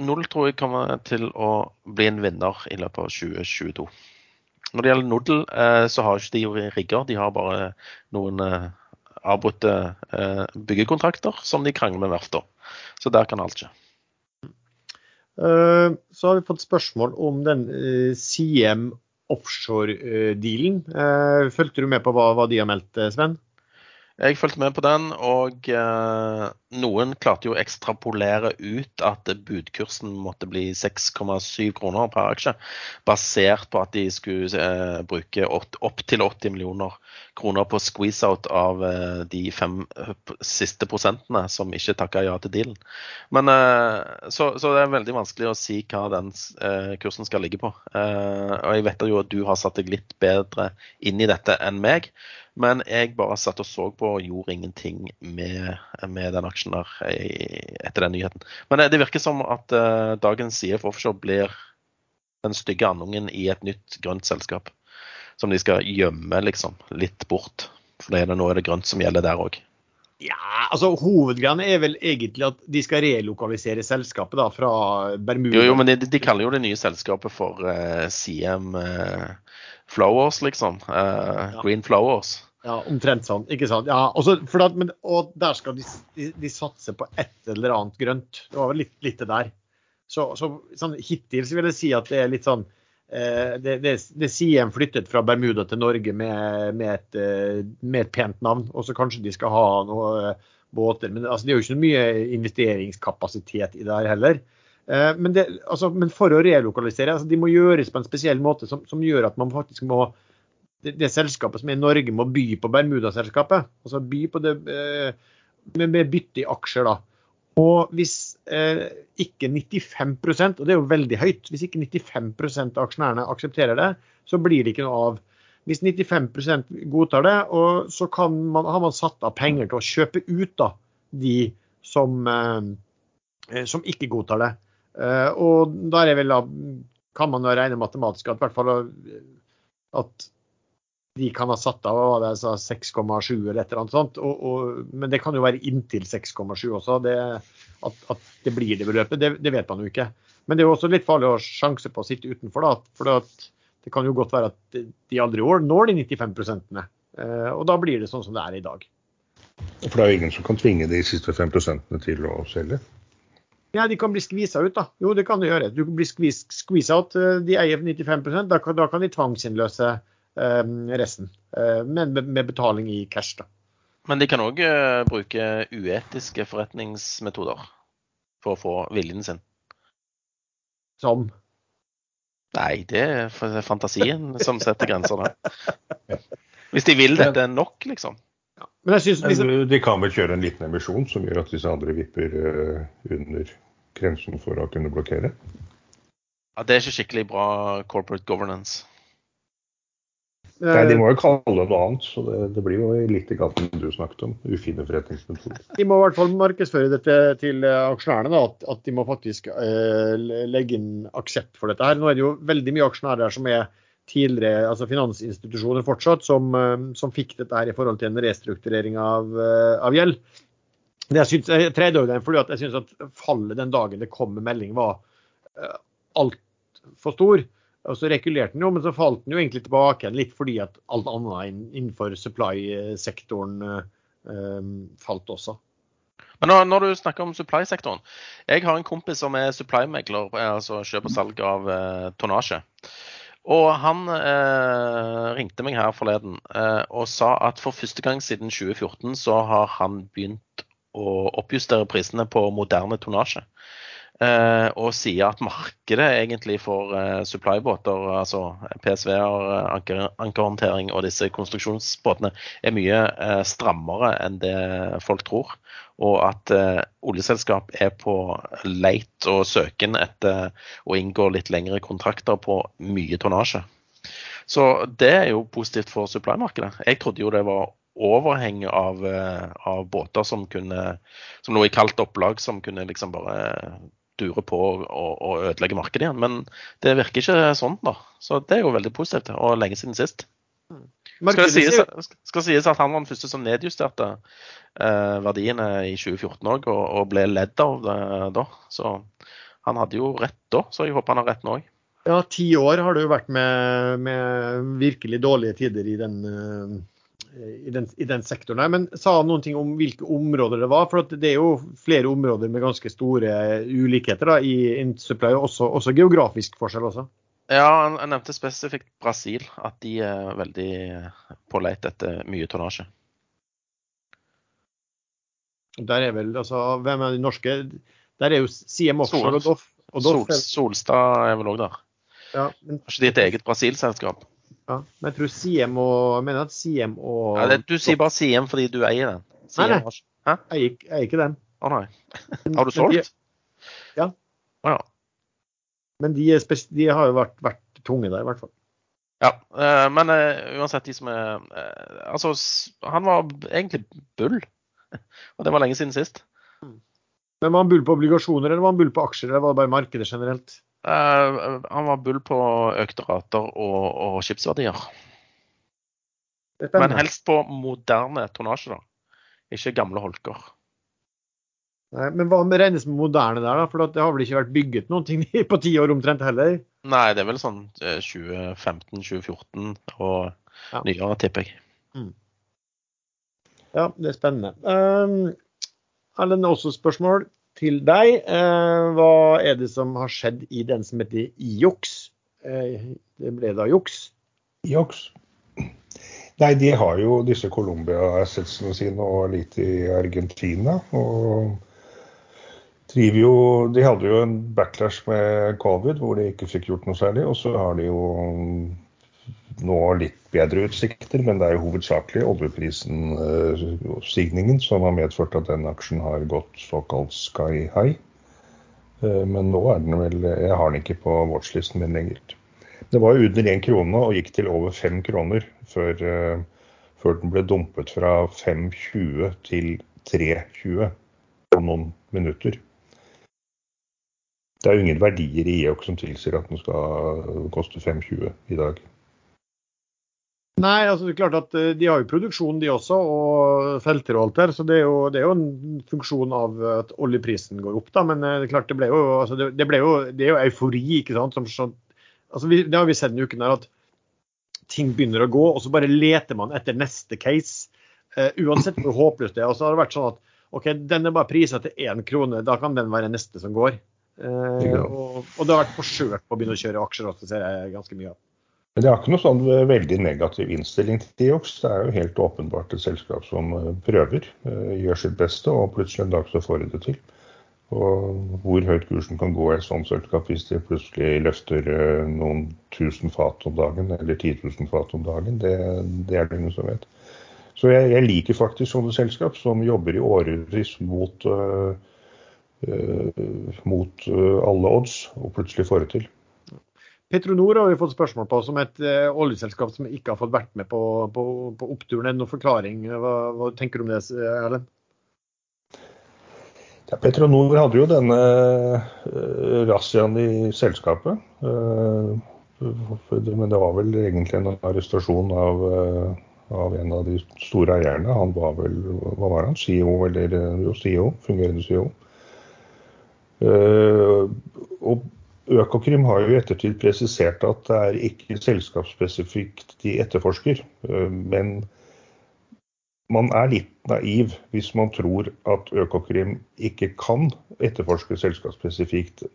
null tror jeg kommer til å bli en vinner i løpet av 2022. Når det gjelder Nodel, eh, så har ikke de rigger. De har bare noen eh, avbrutte byggekontrakter som de krangler med verftene. Så der kan alt skje. Så har vi fått spørsmål om den CM offshore-dealen. Fulgte du med på hva, de har meldt, Sven? Jeg fulgte med på den, og eh, noen klarte jo å ekstrapolere ut at budkursen måtte bli 6,7 kroner per aksje, basert på at de skulle eh, bruke opp, opp til 80 millioner kroner på squeeze-out av eh, de fem siste prosentene som ikke takka ja til dealen. Men, eh, så, så det er veldig vanskelig å si hva den eh, kursen skal ligge på. Eh, og jeg vet jo at du har satt deg litt bedre inn i dette enn meg. Men jeg bare satt og så på og gjorde ingenting med, med den aksjen der etter den nyheten. Men det, det virker som at uh, dagens CF Offshore blir den stygge andungen i et nytt grønt selskap. Som de skal gjemme liksom litt bort. For det er det, nå er det grønt som gjelder der òg. Ja, altså Hovedgreiene er vel egentlig at de skal relokalisere selskapet da, fra Bermuda. Jo, jo, men de, de kaller jo det nye selskapet for uh, CM eh, flowers, liksom. Uh, green flowers. Ja, omtrent sånn. Ikke sant. Ja, også, at, men, og der skal de, de, de, satse på et eller annet grønt. Det var vel litt, litt det der. Så, så sånn, hittil så vil jeg si at det er litt sånn eh, det, det, det sier en flyttet fra Bermuda til Norge med, med, et, eh, med et, pent navn. Og så kanskje de skal ha noen eh, båter. Men altså, det er jo ikke mye investeringskapasitet i det her heller. Eh, men, det, altså, men, for å relokalisere, altså, de må gjøres på en spesiell måte som, som gjør at man faktisk må det, det, selskapet som er i Norge, må by på Bermudaselskapet. Altså by på det eh, med, med bytte i aksjer, da. Og hvis eh, ikke 95% og det er jo veldig høyt, hvis ikke 95% av aksjonærene aksepterer det, så blir det ikke noe av. Hvis 95% godtar det, og så man, har man satt av penger til å kjøpe ut da, de som, eh, som ikke godtar det. Eh, og da er vel da, kan man jo regne matematisk at, hvert fall, at de kan ha satt av 6,7 eller et eller annet sånt. Og, og, men det kan jo være inntil 6,7 også. Det, at, at, det blir det beløpet, det, det, vet man jo ikke. Men det er jo også litt farlig å sjanse på å sitte utenfor. da, for det kan jo godt være at de aldri år når de 95 prosentene. Eh, og da blir det sånn som det er i dag. For det er jo ingen som kan tvinge de siste 5 til å selge? Ja, de kan bli skvisa ut, da. Jo, det kan de gjøre. Du kan bli skvisa ut, eh, de eier 95% da kan, da kan de tvangsinnløse Eh, resten. Eh, men med betaling i cash, da. Men de kan òg eh, bruke uetiske forretningsmetoder for å få viljen sin. Som? Nei, det er fantasien som setter grenser der. Hvis de vil dette nok, liksom. Ja. Men jeg synes, liksom... De kan vel kjøre en liten emisjon som gjør at disse andre vipper under grensen for å kunne blokkere? Ja, Det er ikke skikkelig bra corporate governance. Nei, De må jo kalle det noe annet, så det, det blir jo litt i gaten du snakket om. Ufine forretningsmetoder. De må i hvert fall markedsføre dette til eh, aksjonærene, da, at, at, de må faktisk uh, legge inn aksept for dette. her. Nå er det jo veldig mye aksjonærer som er tidligere altså finansinstitusjoner fortsatt, som, uh, som fikk dette her i forhold til en restrukturering av, uh, av gjeld. Jeg, synes, jeg den fordi at jeg syns at fallet den dagen det kom med melding, var altfor stor. Og så regulerte den jo, men så falt den jo egentlig tilbake litt fordi at alt annet innenfor supply-sektoren falt også. Men når, du snakker om supply-sektoren. Jeg har en kompis som er supply-megler, altså kjøp og salg av eh, tonnasje. Og han eh, ringte meg her forleden eh, og sa at for første gang siden 2014 så har han begynt å oppjustere prisene på moderne tonnasje. Uh, og sier at markedet egentlig for uh, supply-båter, altså PSV-er, anker, ankerhåndtering og disse konstruksjonsbåtene, er mye strammere enn det folk tror. Og at oljeselskap er på leit og søken etter å inngå litt lengre kontrakter på mye tonnasje. Så det er jo positivt for supply-markedet. Jeg trodde jo det var overheng av, av, båter som kunne som lå i kaldt opplag, som kunne liksom bare dure på å ødelegge markedet igjen. Men det virker ikke sånn, da. Så det er jo veldig positivt, og lenge siden sist. Mm. Skal det sies, skal sies at han var den første som nedjusterte eh, verdiene i 2014 òg, og, og, ble ledd av det da. Så han hadde jo rett da, så jeg håper han har rett nå òg. Ja, ti år har det jo vært med, med virkelig dårlige tider i den uh i den, i den, sektoren. her, Men sa han noen ting om hvilke områder det var? For det er jo flere områder med ganske store ulikheter da, i Intersupply, også, også geografisk forskjell også. Ja, han nevnte spesifikt Brasil, at de er veldig på leit etter mye tonnasje. Der er vel, altså, Hvem er de norske? Der er jo CM Offshore og Doff. Og Doff Sol, Solstad er vel òg der. Ja, men... Kanskje de er et eget Brasil-selskap? Ja, men jeg tror Siem og jeg mener at Siem og ja, det, Du sier bare Siem fordi du eier den? Siem, nei, nei. Hæ? Jeg eier ikke den. Å nei. Har du solgt? ja. Å ja. Men de, de har jo vært, vært, tunge der, i hvert fall. Ja, øh, men uh, uansett, de som er uh, Altså, han var egentlig bull. [LAUGHS] Og det var lenge siden sist. Men var han bull på obligasjoner, eller var han bull på aksjer, eller var det bare markedet generelt? Uh, han var bull på økte rater og, og skipsverdier. Men helst på moderne tonnasje, da. Ikke gamle holker. Nei, men hva med regnes med moderne der, da? For det har vel ikke vært bygget noen ting [LAUGHS] på ti år omtrent heller? Nei, det er vel sånn 2015-2014 og Ja. nyere, tipper jeg. Ja, det er spennende. Um, Erlend, også spørsmål til deg. Eh, hva er det som har skjedd i den som heter Juks? Eh, det ble da juks. Juks. Nei, de har jo disse Colombia-assetsene sine og litt i Argentina. Og jo De hadde jo en backlash med covid hvor de ikke fikk gjort noe særlig. Og så har de jo nå litt bedre utsikter, men det er jo hovedsakelig oljeprisen, eh, som har medført at den aksjen har gått såkalt sky high. Eh, Men nå er den vel Jeg har den ikke på watchlisten min lenger. Det var jo under én krone og gikk til over fem kroner før, eh, før den ble dumpet fra 5,20 til 3,20 på noen minutter. Det er jo ingen verdier i EOK som tilsier at den skal koste 5,20 i dag. Nei, altså det er klart at eh, de har jo produksjon de også, og felter og alt der. Så det er jo, det er jo en funksjon av at oljeprisen går opp, da. Men eh, det er klart det ble jo, altså det, det ble jo, det er jo eufori, ikke sant. Som, sånn- altså vi, det har vi sett denne uken her, at ting begynner å gå, og så bare leter man etter neste case. Uh, uansett hvor håpløst det er. Og så har det vært sånn at OK, den er bare prisa til én krone, da kan den være neste som går. Uh, og, og det har vært forsøk på å begynne å kjøre aksjer også, ser jeg ganske mye av. Men det har ikke noe sånn veldig negativ innstilling til Tiox. Det er jo helt åpenbart et selskap som eh, prøver, eh, gjør sitt beste, og plutselig en dag så får de det til. Og hvor høyt kursen kan gå i et sånt selskap hvis de plutselig løfter eh, noen tusen fat om dagen, eller 10 000 fat om dagen, det, det er det ingen som vet. Så jeg, jeg liker faktisk sånne selskap som jobber i årevis mot, uh, uh, mot alle odds, og plutselig får det til. Petronor har vi fått spørsmål på som et eh, oljeselskap som ikke har fått vært med på, på, på oppturen. Er det noen forklaring? Hva, hva tenker du om det, Erlend? Ja, Petronor hadde jo denne uh, razziaen i selskapet. Uh, men det var vel egentlig en arrestasjon av, uh, av en av de store eierne. Han var vel hva var han, CEO, eller jo, CEO, fungerende CEO. Uh, og Økokrim har jo i ettertid presisert at det er ikke selskapsspesifikt de etterforsker. eh, men man er litt naiv hvis man tror at Økokrim ikke kan etterforske selskapsspesifikt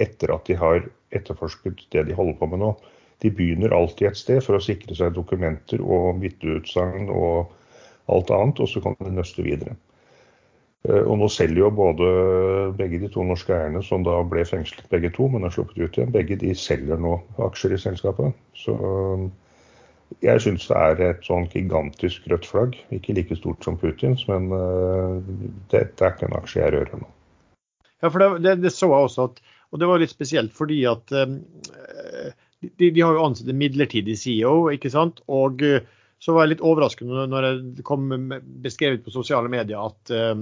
etter at de har etterforsket det de holder på med nå. De begynner alltid et sted for å sikre seg dokumenter og vitneutsagn og alt annet, og så kan de nøste videre. Eh, Og nå selger jo både begge de to norske eierne, som da ble fengslet begge to, men er sluppet ut igjen, begge de selger nå aksjer i selskapet. Så jeg syns det er et sånn gigantisk rødt flagg. Ikke like stort som Putins, men uh, det, er ikke en aksje jeg rører nå. Ja, for det, det, det så jeg også at Og det var litt spesielt fordi at øh, de, de har jo ansatt en midlertidig CEO, ikke sant. Og eh, så var jeg litt overraskende når det kom beskrevet på sosiale medier at, eh,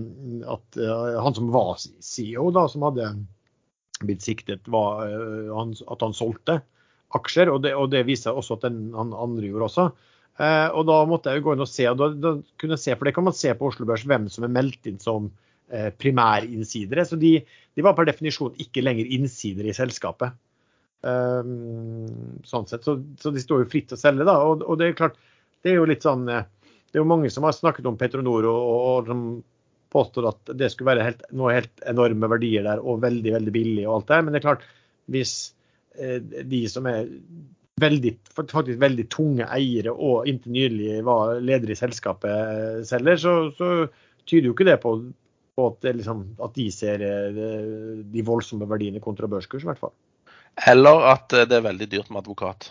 at eh, han som var CEO, da, som hadde blitt siktet, var eh, at han solgte aksjer. Og det, og det viser også at den han andre gjorde også. Og da måtte jeg jo gå inn og se, og da, da kunne jeg se, for det kan man se på Oslo Børs, hvem som er meldt inn som primærinsidere. Så de, de var per definisjon ikke lenger innsidere i selskapet. Um, sånn sett. Så, så de står jo fritt til å selge, da. Og, og det er klart, det er jo litt sånn eh, Det er jo mange som har snakket om Petronor og, og, og påstår at det skulle være helt, noe helt enorme verdier der og veldig, veldig billig og alt det. Men det er klart, hvis eh, de som er veldig, faktisk veldig tunge eiere og inntil nylig var leder i selskapet eh, selger, så, så tyder jo ikke det på, på at, det liksom, at de ser de voldsomme verdiene kontra børskurs, i hvert fall. Eller at det er veldig dyrt med advokat.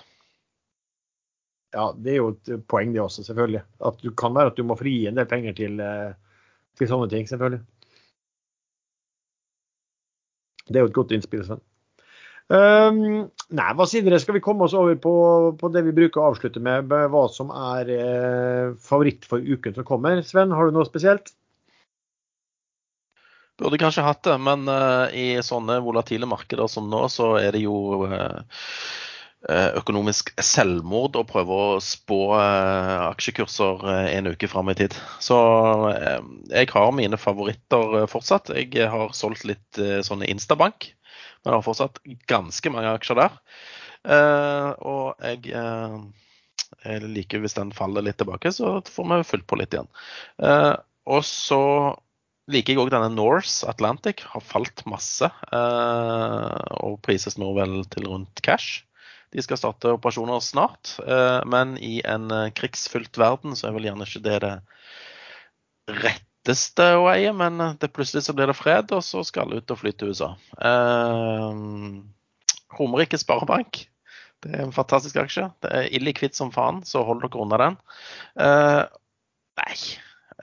Ja, det er jo et poeng det også, selvfølgelig. At du kan være at du må fri en del penger til, eh, til sånne ting, selvfølgelig. Det er jo et godt innspill, Sven. Um, nei, hva sier dere? Skal vi komme oss over på, på det vi bruker å avslutte med, hva som er eh, favoritt for uken som kommer? Sven, har du noe spesielt? Burde kanskje hatt det, men uh, i sånne volatile markeder som nå, så er det jo eh, økonomisk selvmord å prøve å spå eh, aksjekurser en uke fram i tid. Så jeg har mine favoritter fortsatt. Jeg har solgt litt sånn Instabank, men har fortsatt ganske mange aksjer der. Og jeg, jeg liker hvis den faller litt tilbake, så får vi fulgt på litt igjen. Og så liker jeg òg denne Norse Atlantic. Har falt masse. Eh, og prises nå vel til rundt cash. De skal starte operasjoner snart. Eh, men i en eh, krigsfylt verden så er vel gjerne ikke det det retteste å eie. Men det plutselig så blir det fred, og så skal alle ut og fly til USA. Romerike Sparebank. Det er en fantastisk aksje. Det er illikvitt som faen, så hold dere unna den. nei,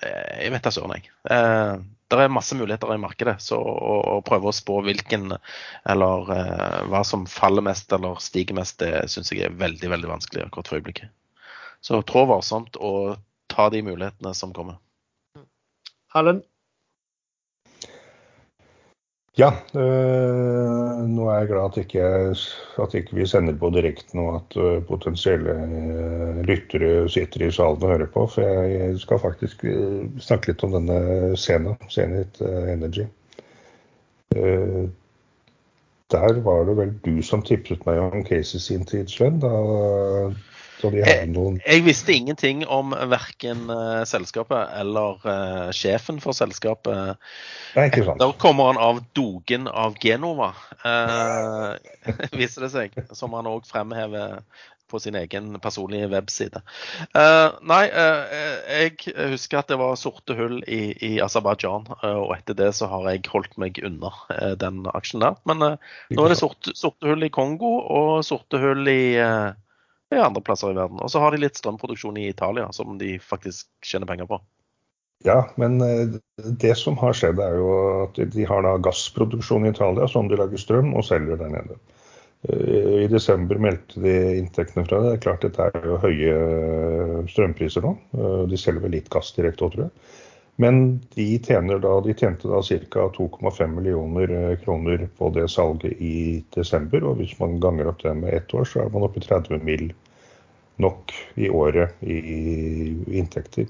jeg vet da søren, jeg det er masse muligheter i markedet. Så å, å prøve å spå hvilken eller eh, hva som faller mest eller stiger mest, det syns jeg er veldig veldig vanskelig akkurat for øyeblikket. Så trå varsomt og ta de mulighetene som kommer. Erlend? Ja, øh, nå er jeg glad at ikke, at ikke vi sender på direkte og at øh, potensielle øh, lyttere sitter i salen og hører på. For jeg skal faktisk snakke litt om denne scenen, Zenit Energy. der var det vel du som tipset meg om Casey sin tid, Sven. Da jeg, jeg, visste ingenting om verken uh, selskapet eller uh, sjefen for selskapet. Sant. Da kommer han av dogen av Genova, uh, [LAUGHS] viser det seg. Som han òg fremhever på sin egen personlige webside. nei, jeg husker at det var sorte hull i, i Aserbajdsjan, og etter det så har jeg holdt meg unna den aksjen der. Men nå er det sorte, sorte hull i Kongo og sorte hull i i andre plasser i verden. Og så har de litt strømproduksjon i Italia som de faktisk tjener penger på. Ja, men eh, det som har skjedd er jo at de har da gassproduksjon i Italia som de lager strøm og selger der nede. Eh, I desember meldte de inntektene fra det. Det er klart dette er jo høye eh, strømpriser nå. De selger vel litt gass direkte òg, tror jeg. Men de, da, de tjente da ca. 2,5 millioner kroner på det salget i desember. Og hvis man ganger opp det med ett år, så er man oppe i 30 mill nok i året i inntekter.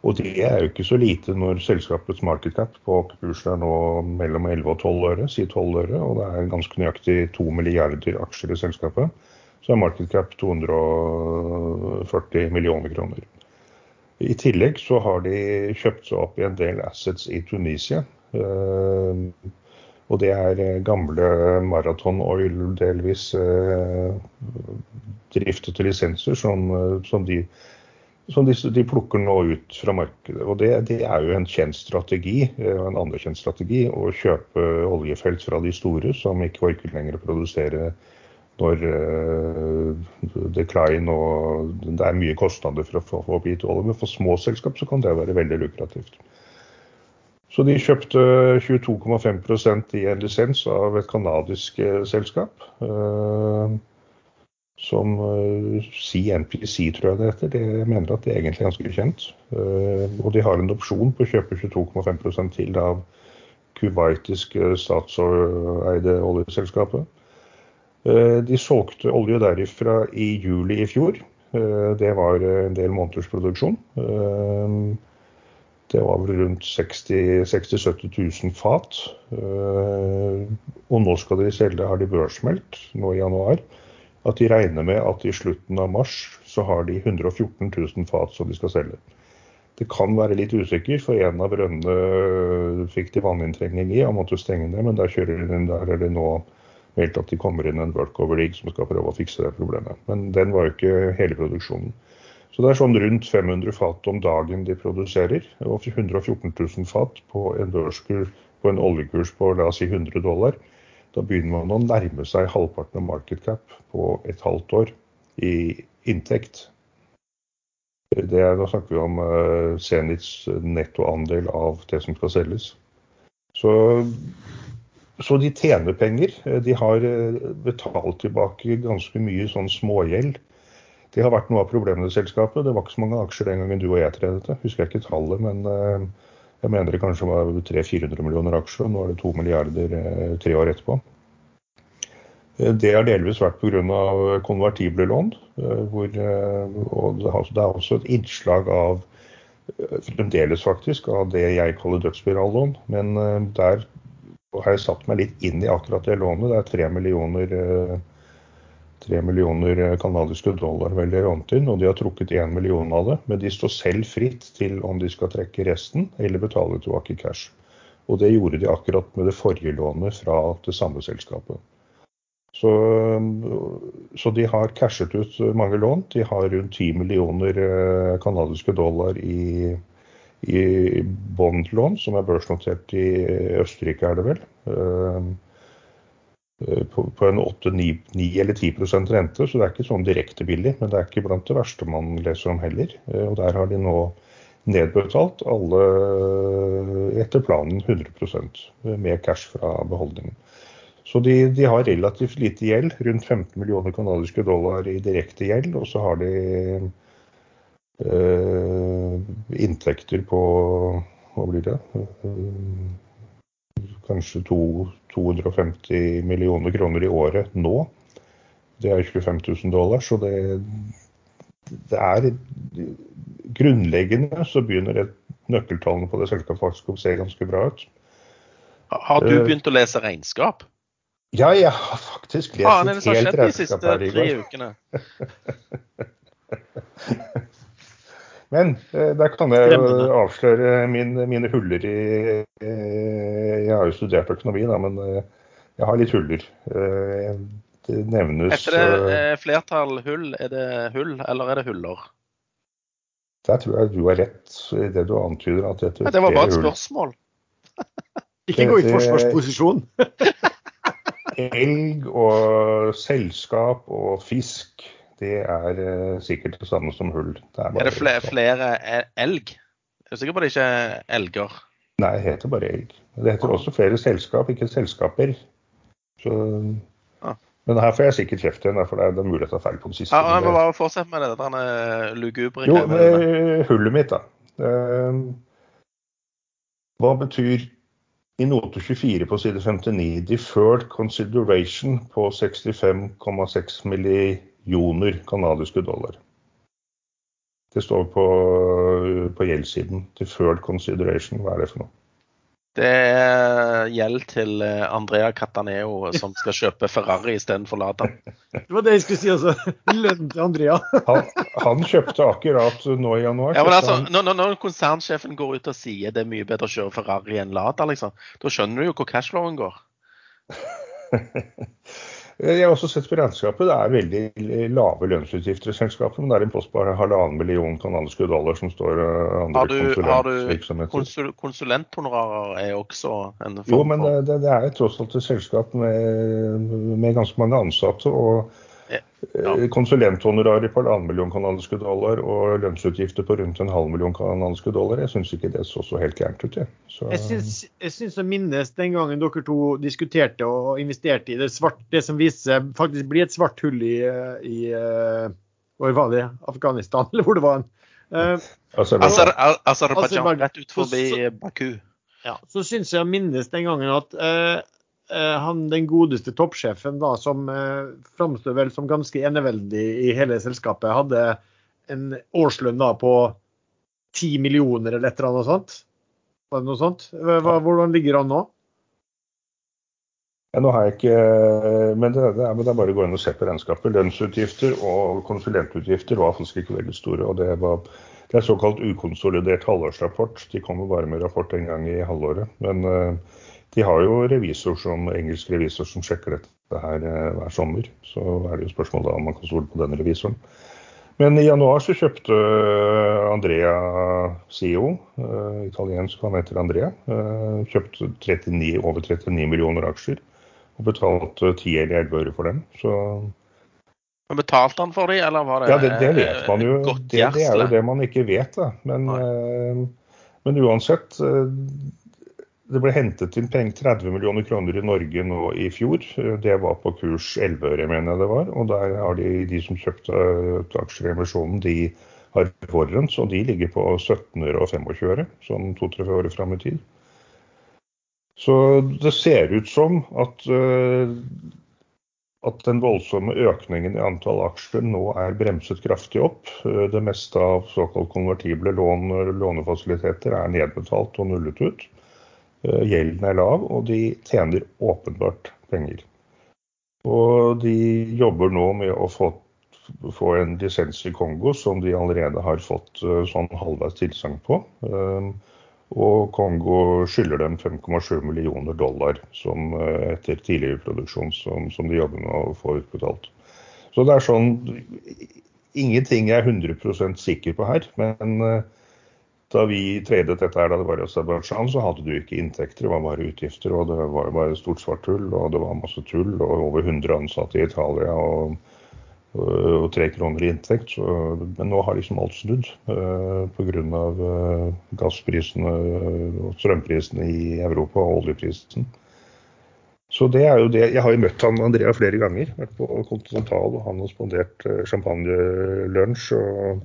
Og det er jo ikke så lite når selskapets market cap på kursen er nå mellom 11 og 12 øre, si 12 øre, og det er ganske nøyaktig 2 milliarder aksjer i selskapet. Så er market cap 240 millioner kroner. I tillegg så har de kjøpt seg opp i en del assets i Tunisia. Eh, og det er eh, gamle Marathon Oil, delvis driftet driftete lisenser, som, eh, som, de, som de, de, plukker nå ut fra markedet. Og det, det, er jo en kjent strategi, en anerkjent strategi, å kjøpe oljefelt fra de store som ikke orker lenger å produsere når uh, decline og det er mye kostnader for å få opp gitt olje. Men for små selskap så kan det være veldig lukrativt. Så de kjøpte 22,5% i en lisens av et canadisk eh, selskap. Eh, som eh, CNPC, tror jeg det heter. Det, jeg mener at det er egentlig ganske kjent. Og de har en opsjon på å kjøpe 22,5% til av kuwaitiske statseide oljeselskapet. De solgte olje derifra i juli i fjor. Det var en del måneders produksjon. Det var vel rundt 60 000-70 000 fat. Eh, og nå skal de selge, har de børsmeldt nå i januar, at de regner med at i slutten av mars så har de 114 000 fat som de skal selge. Det kan være litt usikker, for en av brønnene fikk de vanninntrengning i og måtte stenge ned, men der, kjører de, der er det nå meldt at de kommer inn en workover league som skal prøve å fikse det problemet. Men den var jo ikke hele produksjonen. Så det er sånn rundt 500 fat om dagen de produserer, og 114 000 fat på en børskurs på en oljekurs på la oss si 100 dollar. Da begynner man å nærme seg halvparten av market cap på et halvt år i inntekt. Det er, da snakker vi om uh, nettoandel av det som skal selges. Så, så, de tjener penger. De har eh, betalt tilbake ganske mye sånn smågjeld det har vært noe av problemet i selskapet. Det var ikke så mange aksjer den gangen du og jeg tredet. det. Husker jeg ikke tallet, men eh, jeg mener det kanskje var 300-400 millioner aksjer. og Nå er det 2 milliarder eh, tre år etterpå. Det har delvis vært pga. konvertible lån. Hvor, og det er også et innslag av fremdeles faktisk av det jeg kaller dødsspirallån. Men der har satt meg litt inn i akkurat det lånet. Det er tre millioner 3 millioner canadiske dollar vel lånt inn, og de har trukket 1 million av det. Men de står selv fritt til om de skal trekke resten eller betale tilbake cash. Og det gjorde de akkurat med det forrige lånet fra det samme selskapet. Så, så, de har cashet ut mange lån. De har rundt 10 millioner canadiske dollar i, i bondlån, som er børsnotert i Østerrike, er det vel. Eh, på, på en 8-9 eller 10% rente, så det er ikke sånn direkte billig. Men det er ikke blant det verste man leser om heller. Eh, og der har de nå nedbetalt alle etter planen 100% med cash fra beholdningen. Så de, de, har relativt lite gjeld, rundt 15 millioner canadiske dollar i direkte gjeld. Og så har de eh, inntekter på hva blir det? kanskje to, 250 millioner kroner i året nå. Det er 25 000 dollar, så det, det er grunnleggende så begynner nøkkeltallene på det selskapet faktisk å se ganske bra ut. Har du begynt å lese regnskap? Ja, jeg har faktisk lest et helt regnskap her i går. [LAUGHS] Men eh, der kan jeg avsløre min, mine huller i eh, Jeg har jo studert økonomi, da, men eh, jeg har litt huller. Det nevnes Etter det flertall hull, er det hull, eller er det huller? Der tror jeg du har rett i det du antyder. at dette ja, Det var bare et spørsmål. [LAUGHS] Ikke gå i forsvarsposisjon. [LAUGHS] Elg og selskap og fisk det er uh, sikkert det samme som hull. Det er, er, det flere, flere, elg? Jeg er sikker på det ikke er elger? Nei, det heter bare elg. Det heter også flere selskap, ikke selskaper. Så, ah. Men her får jeg sikkert kjeft igjen, for det er, mulig å ta feil på den siste. Ja, men bare Fortsett med det. Denne lugubre Jo, med hullet mitt, da. Hva betyr i note 24 på side 59 deferred consideration på 65,6 millioner millioner canadiske dollar. Det står på, på gjeldssiden. Deferred consideration, hva er det for noe? Det er gjeld til eh, Andrea Cataneo som skal kjøpe Ferrari istedenfor Lada. [LAUGHS] Det var det jeg skulle si, altså. Lønnen til Andrea. [LAUGHS] Han, han, kjøpte akkurat nå i januar. Ja, men altså, når, når, konsernsjefen går ut og sier det er mye bedre å kjøre Ferrari enn Lada, liksom, da skjønner du jo hvor cashflowen går. [LAUGHS] Jeg har også sett på regnskapet. Det er veldig lave lønnsutgifter i selskapet. Men det er en post på halvannen million kanadiske dollar som står eh, andre konsulentvirksomheter. Har du konsul konsulenthonorarer er også en form Jo, men det, det er tross alt et selskap med, med ganske mange ansatte. og ja. Eh, konsulenthonorarer på halvannen million kanadiske dollar og lønnsutgifter på rundt en halv million kanadiske dollar. Jeg syns ikke det så så helt gærent ut. Jeg, så... jeg syns å minnes den gangen dere to diskuterte og investerte i det, svart, det som viste seg faktisk bli et svart hull i, i eh, Hvor var det? Afghanistan, [LAUGHS] eller hvor det var? Uh, Aserbajdsjan, rett ut forbi Baku. Ja, så syns jeg å minnes den gangen at uh, Eh, han, den godeste toppsjefen, da, som eh, framstår vel som ganske eneveldig i hele selskapet, hadde en årslønn da på 10 millioner eller et eller annet sånt. Var det noe sånt? Hva, hvordan ligger han nå? Ja, nå har jeg ikke, men det, det, er, men det er bare å gå inn og se på regnskapet. Lønnsutgifter og konsulentutgifter var faktisk ikke veldig store. og Det, var, det er såkalt ukonsolidert halvårsrapport. De kommer bare med rapport en gang i halvåret. Men uh, de har jo revisor som, engelsk revisor som sjekker dette her eh, hver sommer. Så er det jo spørsmålet om man kan stole på den revisoren. Men i januar så kjøpte eh, Andrea CEO, uh, italiensk, han heter Andrea, kjøpte 39, over 39 millioner aksjer og betalte 10 eller 11 øre for dem. Så men Betalte han for dem, eller var det Ja, det, det vet man jo. Det, det, er jo det man ikke vet, da. Men, men uansett, det ble hentet inn penger 30 millioner kroner i Norge nå i fjor. Det var på kurs 11 øre, mener jeg det var. Og der har de, de som kjøpte aksjer i emisjonen, de har forurens, og de ligger på 17 øre og 25 øre, sånn to-tre år fram i tid. Så det ser ut som at uh, at den voldsomme økningen i antall aksjer nå er bremset kraftig opp. Eh, det meste av såkalt konvertible lån, lånefasiliteter er nedbetalt og nullet ut. Eh, gjelden er lav, og de tjener åpenbart penger. Og de jobber nå med å få, få en lisens i Kongo som de allerede har fått eh, sånn halvveis tilsagn på. Og Kongo skylder dem 5,7 millioner dollar som eh, etter tidligere produksjon som, som, de jobber med å få utbetalt. Så det er sånn Ingenting er 100% sikker på her. Men eh, da vi tradet dette her da det var i Aserbajdsjan, så hadde du ikke inntekter, det var bare utgifter. Og det var bare stort svart tull, og det var masse tull. Og over 100 ansatte i Italia. og tre kroner i inntekt. Så, men nå har liksom alt snudd eh, pga. Uh, gassprisene og strømprisene i Europa og oljeprisen. Så det er jo det. Jeg har jo møtt han Andrea flere ganger. Vært på Continental og han har spandert uh, champagnelunsj. og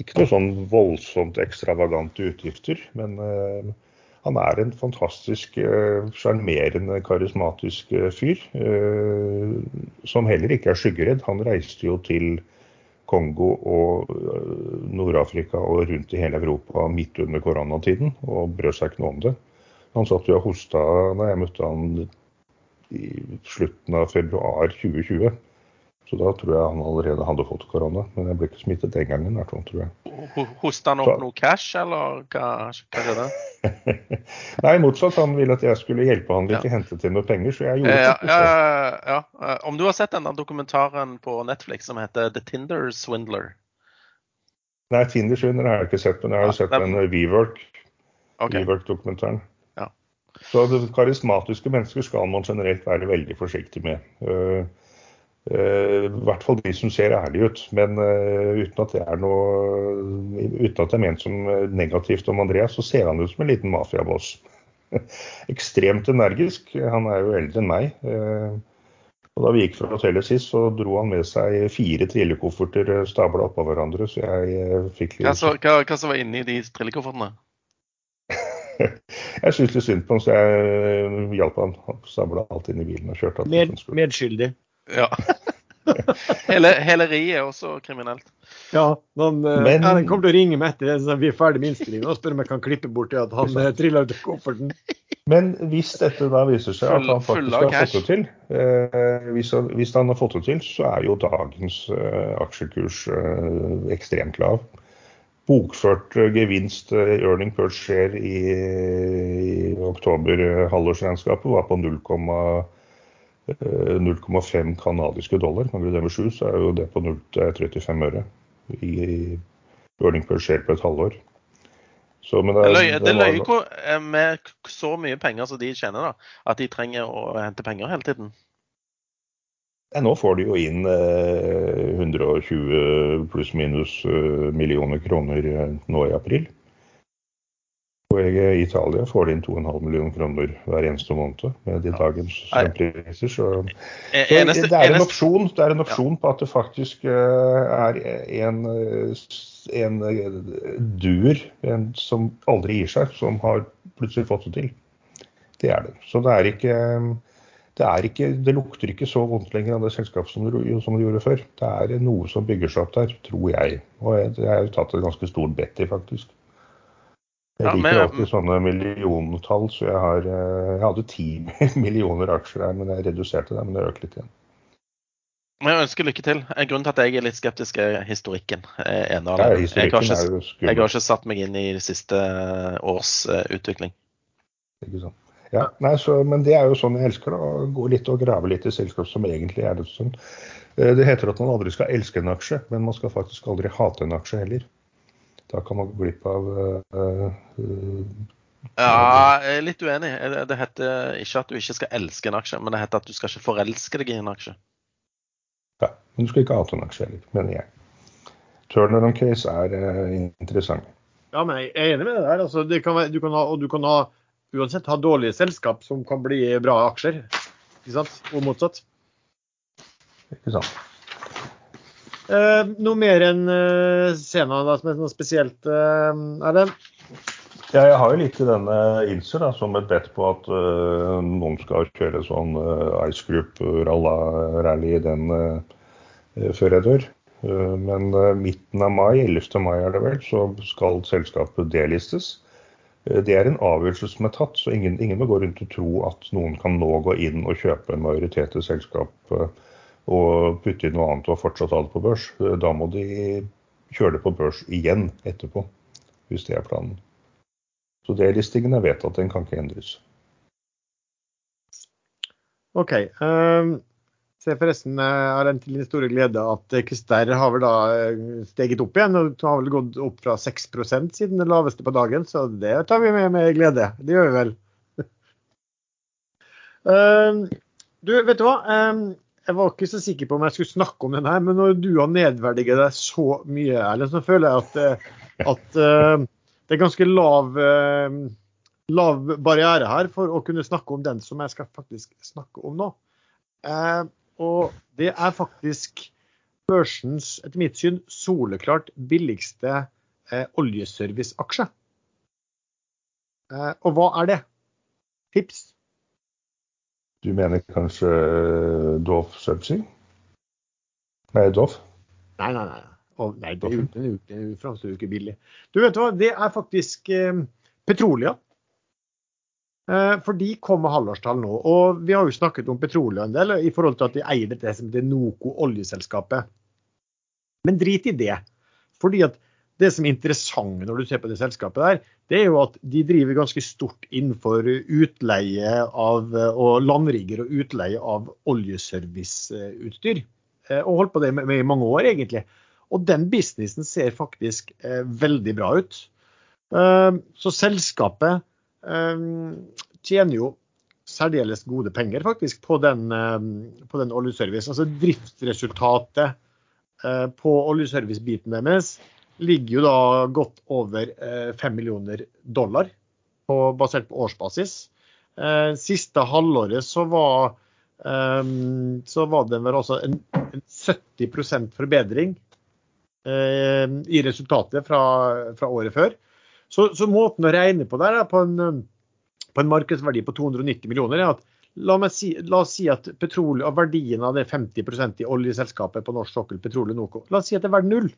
Ikke noe sånn voldsomt ekstravagante utgifter, men uh, han er en fantastisk eh, sjarmerende, karismatisk eh, fyr. Eh, som heller ikke er skyggeredd. Han reiste jo til Kongo og Nord-Afrika og rundt i hele Europa midt under koronatiden og brød seg ikke noe om det. Han satt jo og hosta da jeg møtte han i slutten av februar 2020. Så da tror jeg han allerede hadde fått korona. Men jeg ble ikke smittet den gangen. hvert fall, tror jeg. Hosta han opp noe cash, eller hva, hva er det? [LAUGHS] Nei, motsatt. Han ville at jeg skulle hjelpe han litt, ja. hente til noe penger, så jeg gjorde ja, det. Ja, ja, Om du har sett denne dokumentaren på Netflix som heter The Tinder Swindler? Nei, Tinder Swindler har jeg ikke sett, men jeg har sett den WeWork. Okay. WeWork-dokumentaren. Så karismatiske mennesker skal man generelt være veldig forsiktig med. Uh, I hvert fall de som ser ærlige ut. Men uh, uten at det er noe Uten at det er ment som negativt om Andreas, så ser han ut som en liten mafiaboss. [LAUGHS] Ekstremt energisk. Han er jo eldre enn meg. Uh, og Da vi gikk fra hotellet sist, så dro han med seg fire trillekofferter stabla oppå hverandre. Så jeg fikk litt... Hva, så, hva, hva som var inni de trillekoffertene? [LAUGHS] jeg syntes litt synd på han, så jeg hjalp han. Han stabla alt inn i bilen og kjørte. Med, medskyldig? Ja. [LAUGHS] Hele, riet er også kriminelt. Ja, noen, eh, Men, ja, den kommer til å ringe meg etter at vi er ferdig med innstillingen og spør om jeg kan klippe bort det at han eh, trilla ut av kofferten. Men hvis dette da viser seg at han faktisk har fått det til, eh, hvis, han, hvis, han, har fått det til, så er jo dagens eh, aksjekurs eh, ekstremt lav. Bokført eh, gevinst, earning per share i, i oktober, halvårsregnskapet, var på 0,5 0,5 canadiske kanadiske dollar. Ganger det med 7, så er jo det på 0,35 øre i earning per share på et halvår. Så, det, det, det løy jo eh, med så mye penger som de tjener, da, at de trenger å hente penger hele tiden. Ja, nå får de jo inn eh, 120 pluss-minus eh, millioner kroner eh, nå i april. Og i Italia får de inn 2,5 millioner kroner hver eneste måned med de dagens strømpriser. Så, eh, så det er en opsjon, det er en opsjon på at det faktisk eh, er en, en duer en som aldri gir seg, som har plutselig fått det til. Det er det. Så det er ikke det, er ikke, det lukter ikke så vondt lenger av det selskapet som det, som det, gjorde før. Det er noe som bygger seg opp der, tror jeg. Og jeg, jeg har tatt et ganske stort bet i, faktisk. Jeg liker alltid sånne milliontall, så jeg, har, eh, jeg hadde ti [LAUGHS] millioner aksjer her, men jeg reduserte det. Men det økte litt igjen. Jeg ønsker lykke til. Grunnen til at jeg er litt skeptisk, er historikken. Eh, ene ja, jeg, har ikke, jeg har ikke satt meg inn i de siste års uh, utvikling. Ikke sant. Ja, nei, så, men det er jo sånn jeg elsker, å gå litt og grave litt i selskap som egentlig er det sånn. Det heter at man aldri skal elske en aksje, men man skal faktisk aldri hate en aksje heller. Da kan man gå glipp av uh, Ja, jeg er litt uenig. Det heter ikke at du ikke skal elske en aksje, men det heter at du skal ikke forelske deg i en aksje. Ja, men du skal ikke hate en aksje heller, mener jeg. Turnaround case er uh, interessant. Ja, men jeg er enig med det der. Altså, det kan være, du kan ha, og du kan ha, uansett ha dårlige selskap som kan bli bra aksjer. Ikke sant? Og motsatt. Ikke sant. Uh, noe mer enn uh, scenen da, som er noe spesielt, uh, er det? Ja, jeg har jo litt i denne Inser da, som et bedt på at uh, noen skal kjøre sånn uh, Ice Group rally i den uh, før jeg dør. Uh, men midten av mai, 11. mai er det vel, så skal selskapet delistes. Det er en avgjørelse som er tatt, så ingen, ingen, må gå rundt og tro at noen kan nå gå inn og kjøpe en majoritet i selskapet og putte inn noe annet og fortsatt ha det på børs. Da må de kjøre det på børs igjen etterpå, hvis det er planen. Så det er vedtatt, den kan ikke endres. OK. Um, se forresten, jeg har en til din store glede at Kvister har vel da eh, steget opp igjen. og Har vel gått opp fra 6% siden det laveste på dagen, så det tar vi med med glede. Det gjør vi vel. um, [LAUGHS] du, vet du hva? Um, jeg var ikke så sikker på om jeg skulle snakke om den her, men når du har nedverdiget deg så mye, Erlend, så føler jeg at, eh, at uh, det er ganske lav, uh, lav, barriere her for å kunne snakke om den som jeg skal faktisk snakke om nå. Uh, og det er faktisk børsens, etter mitt syn, soleklart billigste oljeserviceaksje. og hva er det? Tips? Du mener kanskje eh, Doff Subsea? Nei, Doff? Nei, nei, nei. Oh, nei det, det, det framstår jo ikke billig. Du vet hva, det er faktisk eh, Petrolia. Eh, for de kom med halvårstall nå. Og vi har jo snakket om Petrolia en del i forhold til at de eier dette som det Noco oljeselskapet. Men drit i det. Fordi at det som er interessant når du ser på det selskapet der, det er jo at de driver ganske stort innenfor utleie av og landrigger og utleie av oljeserviceutstyr. Eh, og holdt på det med, i mange år, egentlig. Og den businessen ser faktisk eh, veldig bra ut. Eh, så selskapet eh, tjener jo særdeles gode penger faktisk på den, eh, på den oljeservice. Altså driftsresultatet eh, på oljeservice-biten deres ligger jo da godt over 5 eh, millioner dollar på, basert på årsbasis. Eh, siste halvåret så var, um, så var det vel også en, en 70 forbedring i resultatet fra, fra året før. Så, så, måten å regne på der på en, på en markedsverdi på 290 millioner er at La, si, la, oss si at verdien av det 50% i oljeselskapet på norsk sokkel, Petroleum Noco, la oss si at det er verdt null.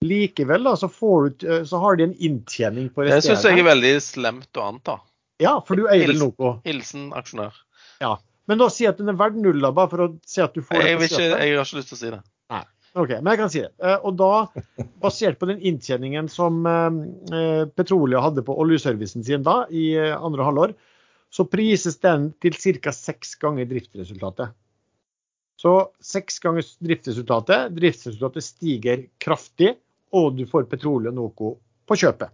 Likevel da, så, du, eh, så, har de en inntjening på resterende. Det syns jeg er veldig slemt å anta. Ja, for du eier vel noe. Hilsen aksjonær. Ja, Men da si at den er verdt null, da, bare for å se at du får jeg, det ikke, jeg har ikke lyst til å si det. Nei, ok, Men jeg kan si det. Eh, og da, basert på den inntjeningen som eh, Petrolia hadde på oljeservicen sin da, i andre halvår, så prises den til ca. seks ganger driftsresultatet. Så seks ganger driftsresultatet. Driftsresultatet stiger kraftig og du får Petroleum Noco på kjøpet.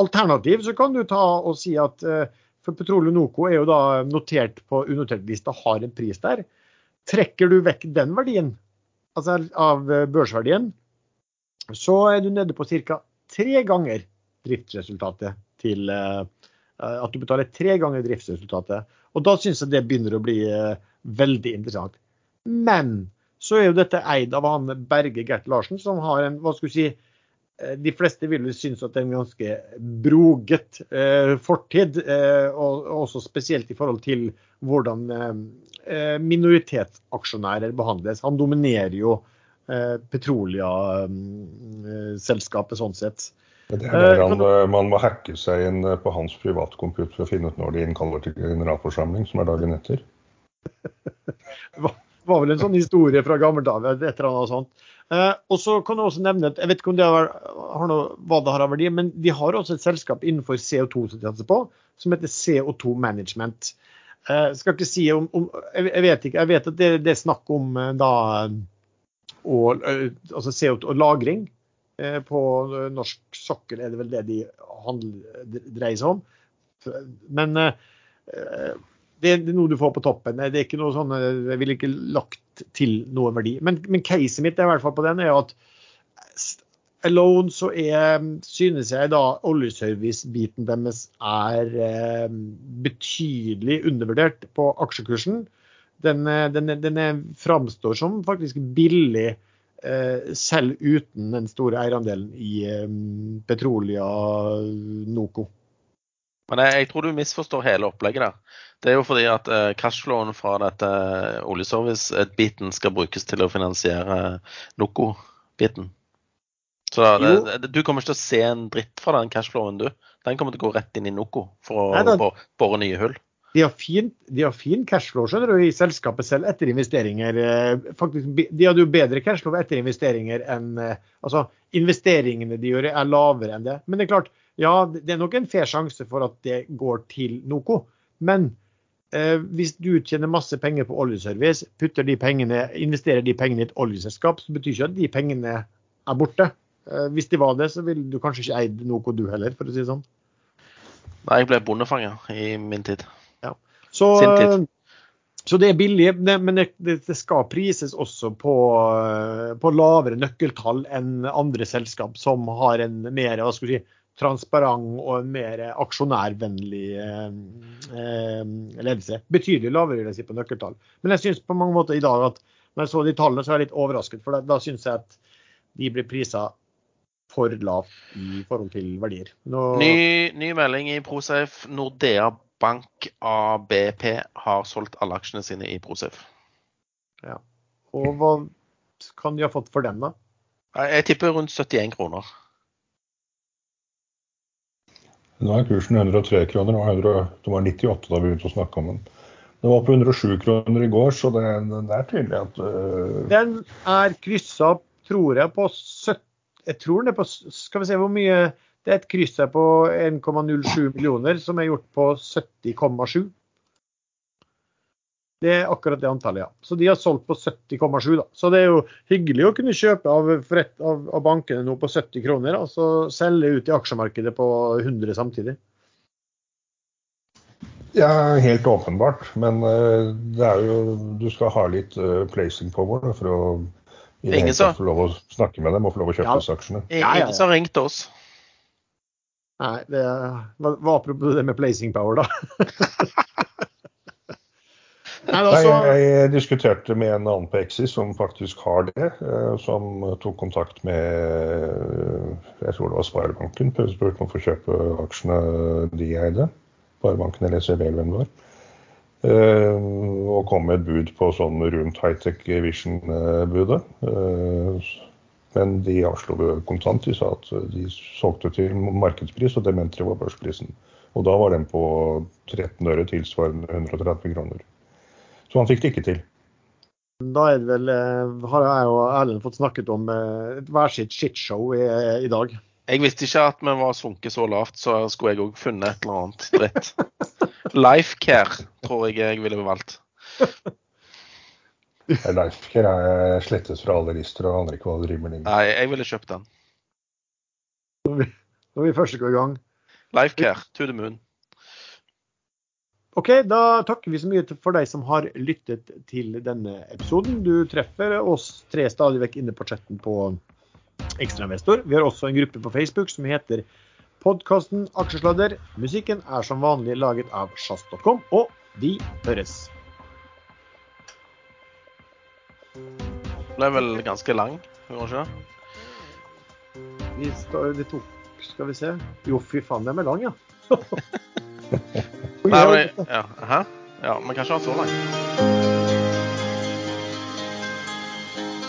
Alternativ så kan du ta og si at eh, for Petroleum Noco er jo da notert på unotert liste, har en pris der. Trekker du vekk den verdien, altså av eh, børsverdien, så er du nede på ca. tre ganger driftsresultatet til eh, At du betaler tre ganger driftsresultatet. Og da syns jeg det begynner å bli veldig interessant. Men så er jo dette eid av han Berge Gert Larsen, som har en hva skal vi si, eh, de fleste vil synes at det er en ganske broget eh, fortid, eh, og også spesielt i forhold til hvordan eh, minoritetsaksjonærer behandles. Han dominerer jo eh, Petrolia-selskapet sånn sett. Det er der han, eh, man må hacke seg inn på hans privatcomputer for å finne ut når de innkaller til generalforsamling, som er dagen etter. [LAUGHS] Var vel en sånn historie fra gammelt av. et eller annet sånt. Eh, og så kan Jeg også nevne at, jeg vet ikke om det har, har noe, hva det har av verdi, men de har også et selskap innenfor CO2 som de satser på, som heter CO2 Management. Eh, skal ikke si om, om jeg, vet ikke, jeg vet at det, det er snakk om eh, da og, eh, altså CO2 og lagring. Eh, på norsk sokkel er det vel det de handler, dreier seg om. Men eh, det er noe du får på toppen. Det er ikke noe sånn, Jeg ville ikke lagt til noe verdi. Men, men caset mitt er i hvert fall på den er at alone så er, synes jeg da oljeservice-biten deres er eh, betydelig undervurdert på aksjekursen. Den, den, den framstår som faktisk billig eh, selv uten den store eierandelen i eh, Petrolia Noco. Men jeg, jeg, tror du misforstår hele opplegget der. Det er jo fordi at eh, cashflowen fra dette oljeservice-biten skal brukes til å finansiere Noco-biten. Så det, du kommer ikke til å se en dritt fra den cashflowen, du. Den kommer til å gå rett inn i Noco for å Nei, bore nye hull. De har, fin, de har fin cashflow skjønner du, i selskapet selv etter investeringer. Eh, faktisk, de hadde jo bedre cashflow etter investeringer enn eh, Altså, investeringene de gjør er lavere enn det. Men det er klart, ja, det er nok en fair sjanse for at det går til Noco. Men eh, hvis du tjener masse penger på oljeservice, putter de pengene, investerer de pengene i et oljeselskap, så betyr ikke at de pengene er borte. Eh, hvis de var det, så ville du kanskje ikke eid noe du heller, for å si det sånn. Nei, jeg ble bondefanger i min tid. Så, så det er billig, men det, det, skal prises også på, på, lavere nøkkeltall enn andre selskap som har en mer hva skal vi si, transparent og en mer aksjonærvennlig eh, eh ledelse. Betydelig lavere vil jeg si, på nøkkeltall. Men jeg syns på mange måter i dag at når jeg så de tallene, så er jeg litt overrasket. For da, da syns jeg at de blir prisa for lavt i forhold til verdier. Nå... Ny, ny, melding i Prosafe. Nordea Bank ABP har solgt alle aksjene sine i Prosafe. Ja. Og hva kan de ha fått for den, da? Jeg tipper rundt 71 kroner. Nå er kursen 103 kroner. Det var 98 da vi begynte å snakke om den. Den var på 107 kroner i går, så det, det er tydelig at uh... Den er kryssa, tror jeg, på 70 Jeg tror den er på Skal vi se hvor mye det er et kryss her på 1,07 millioner som er gjort på 70,7. Det er akkurat det antallet, ja. Så de har solgt på 70,7. da. Så det er jo hyggelig å kunne kjøpe av, av, av bankene nå på 70 kroner, og så selge ut i aksjemarkedet på 100 samtidig. Ja, helt åpenbart. Men uh, det er jo Du skal ha litt uh, placing power for å i det hele få lov å snakke med dem og få lov å kjøpe ja. aksjene. Ingen som har ringt oss. Nei, det hva, hva apropos det med placing power, da. [LAUGHS] Nei, altså... Nei, jeg diskuterte med en annen på Exis som faktisk har det, eh, som tok kontakt med jeg tror det var Sparebanken, spurte om å få kjøpe aksjene de eide. Sparebanken eller SEB-vennen vår. Eh, og kom med et bud på sånn rundt Hightech Vision-budet. Eh, men de avslo kontant. De sa at de solgte til markedspris, og det mente de var børsprisen. Og da var den på 13 øre, tilsvarende 130 kroner. Så han fikk det ikke til. Da er det vel, eh, har jeg og Erlend fått snakket om eh, et hver sitt shitshow i, i, dag. Jeg visste ikke at vi var sunket så lavt, så skulle jeg òg funnet et eller annet dritt. Lifecare tror jeg jeg ville valgt. Lifecare er slettet fra alle lister og aner ikke hva det driver med. Nei, jeg ville kjøpt den. Når vi, når vi først går i gang. Lifecare, to the moon. OK, da takker vi så mye for deg som har lyttet til denne episoden. Du treffer oss tre stadig vekk inne på chatten på Ekstrainvestor. Vi har også en gruppe på Facebook som heter podkasten Aksjesladder. Musikken er som vanlig laget av sjazz.com, og vi høres. ble vel ganske lang, gjorde ikke det? Vi, tok Skal vi se. Jo, fy faen, den er lang, ja. [LAUGHS] Nei, men, ja, ja, men kanskje han så lang.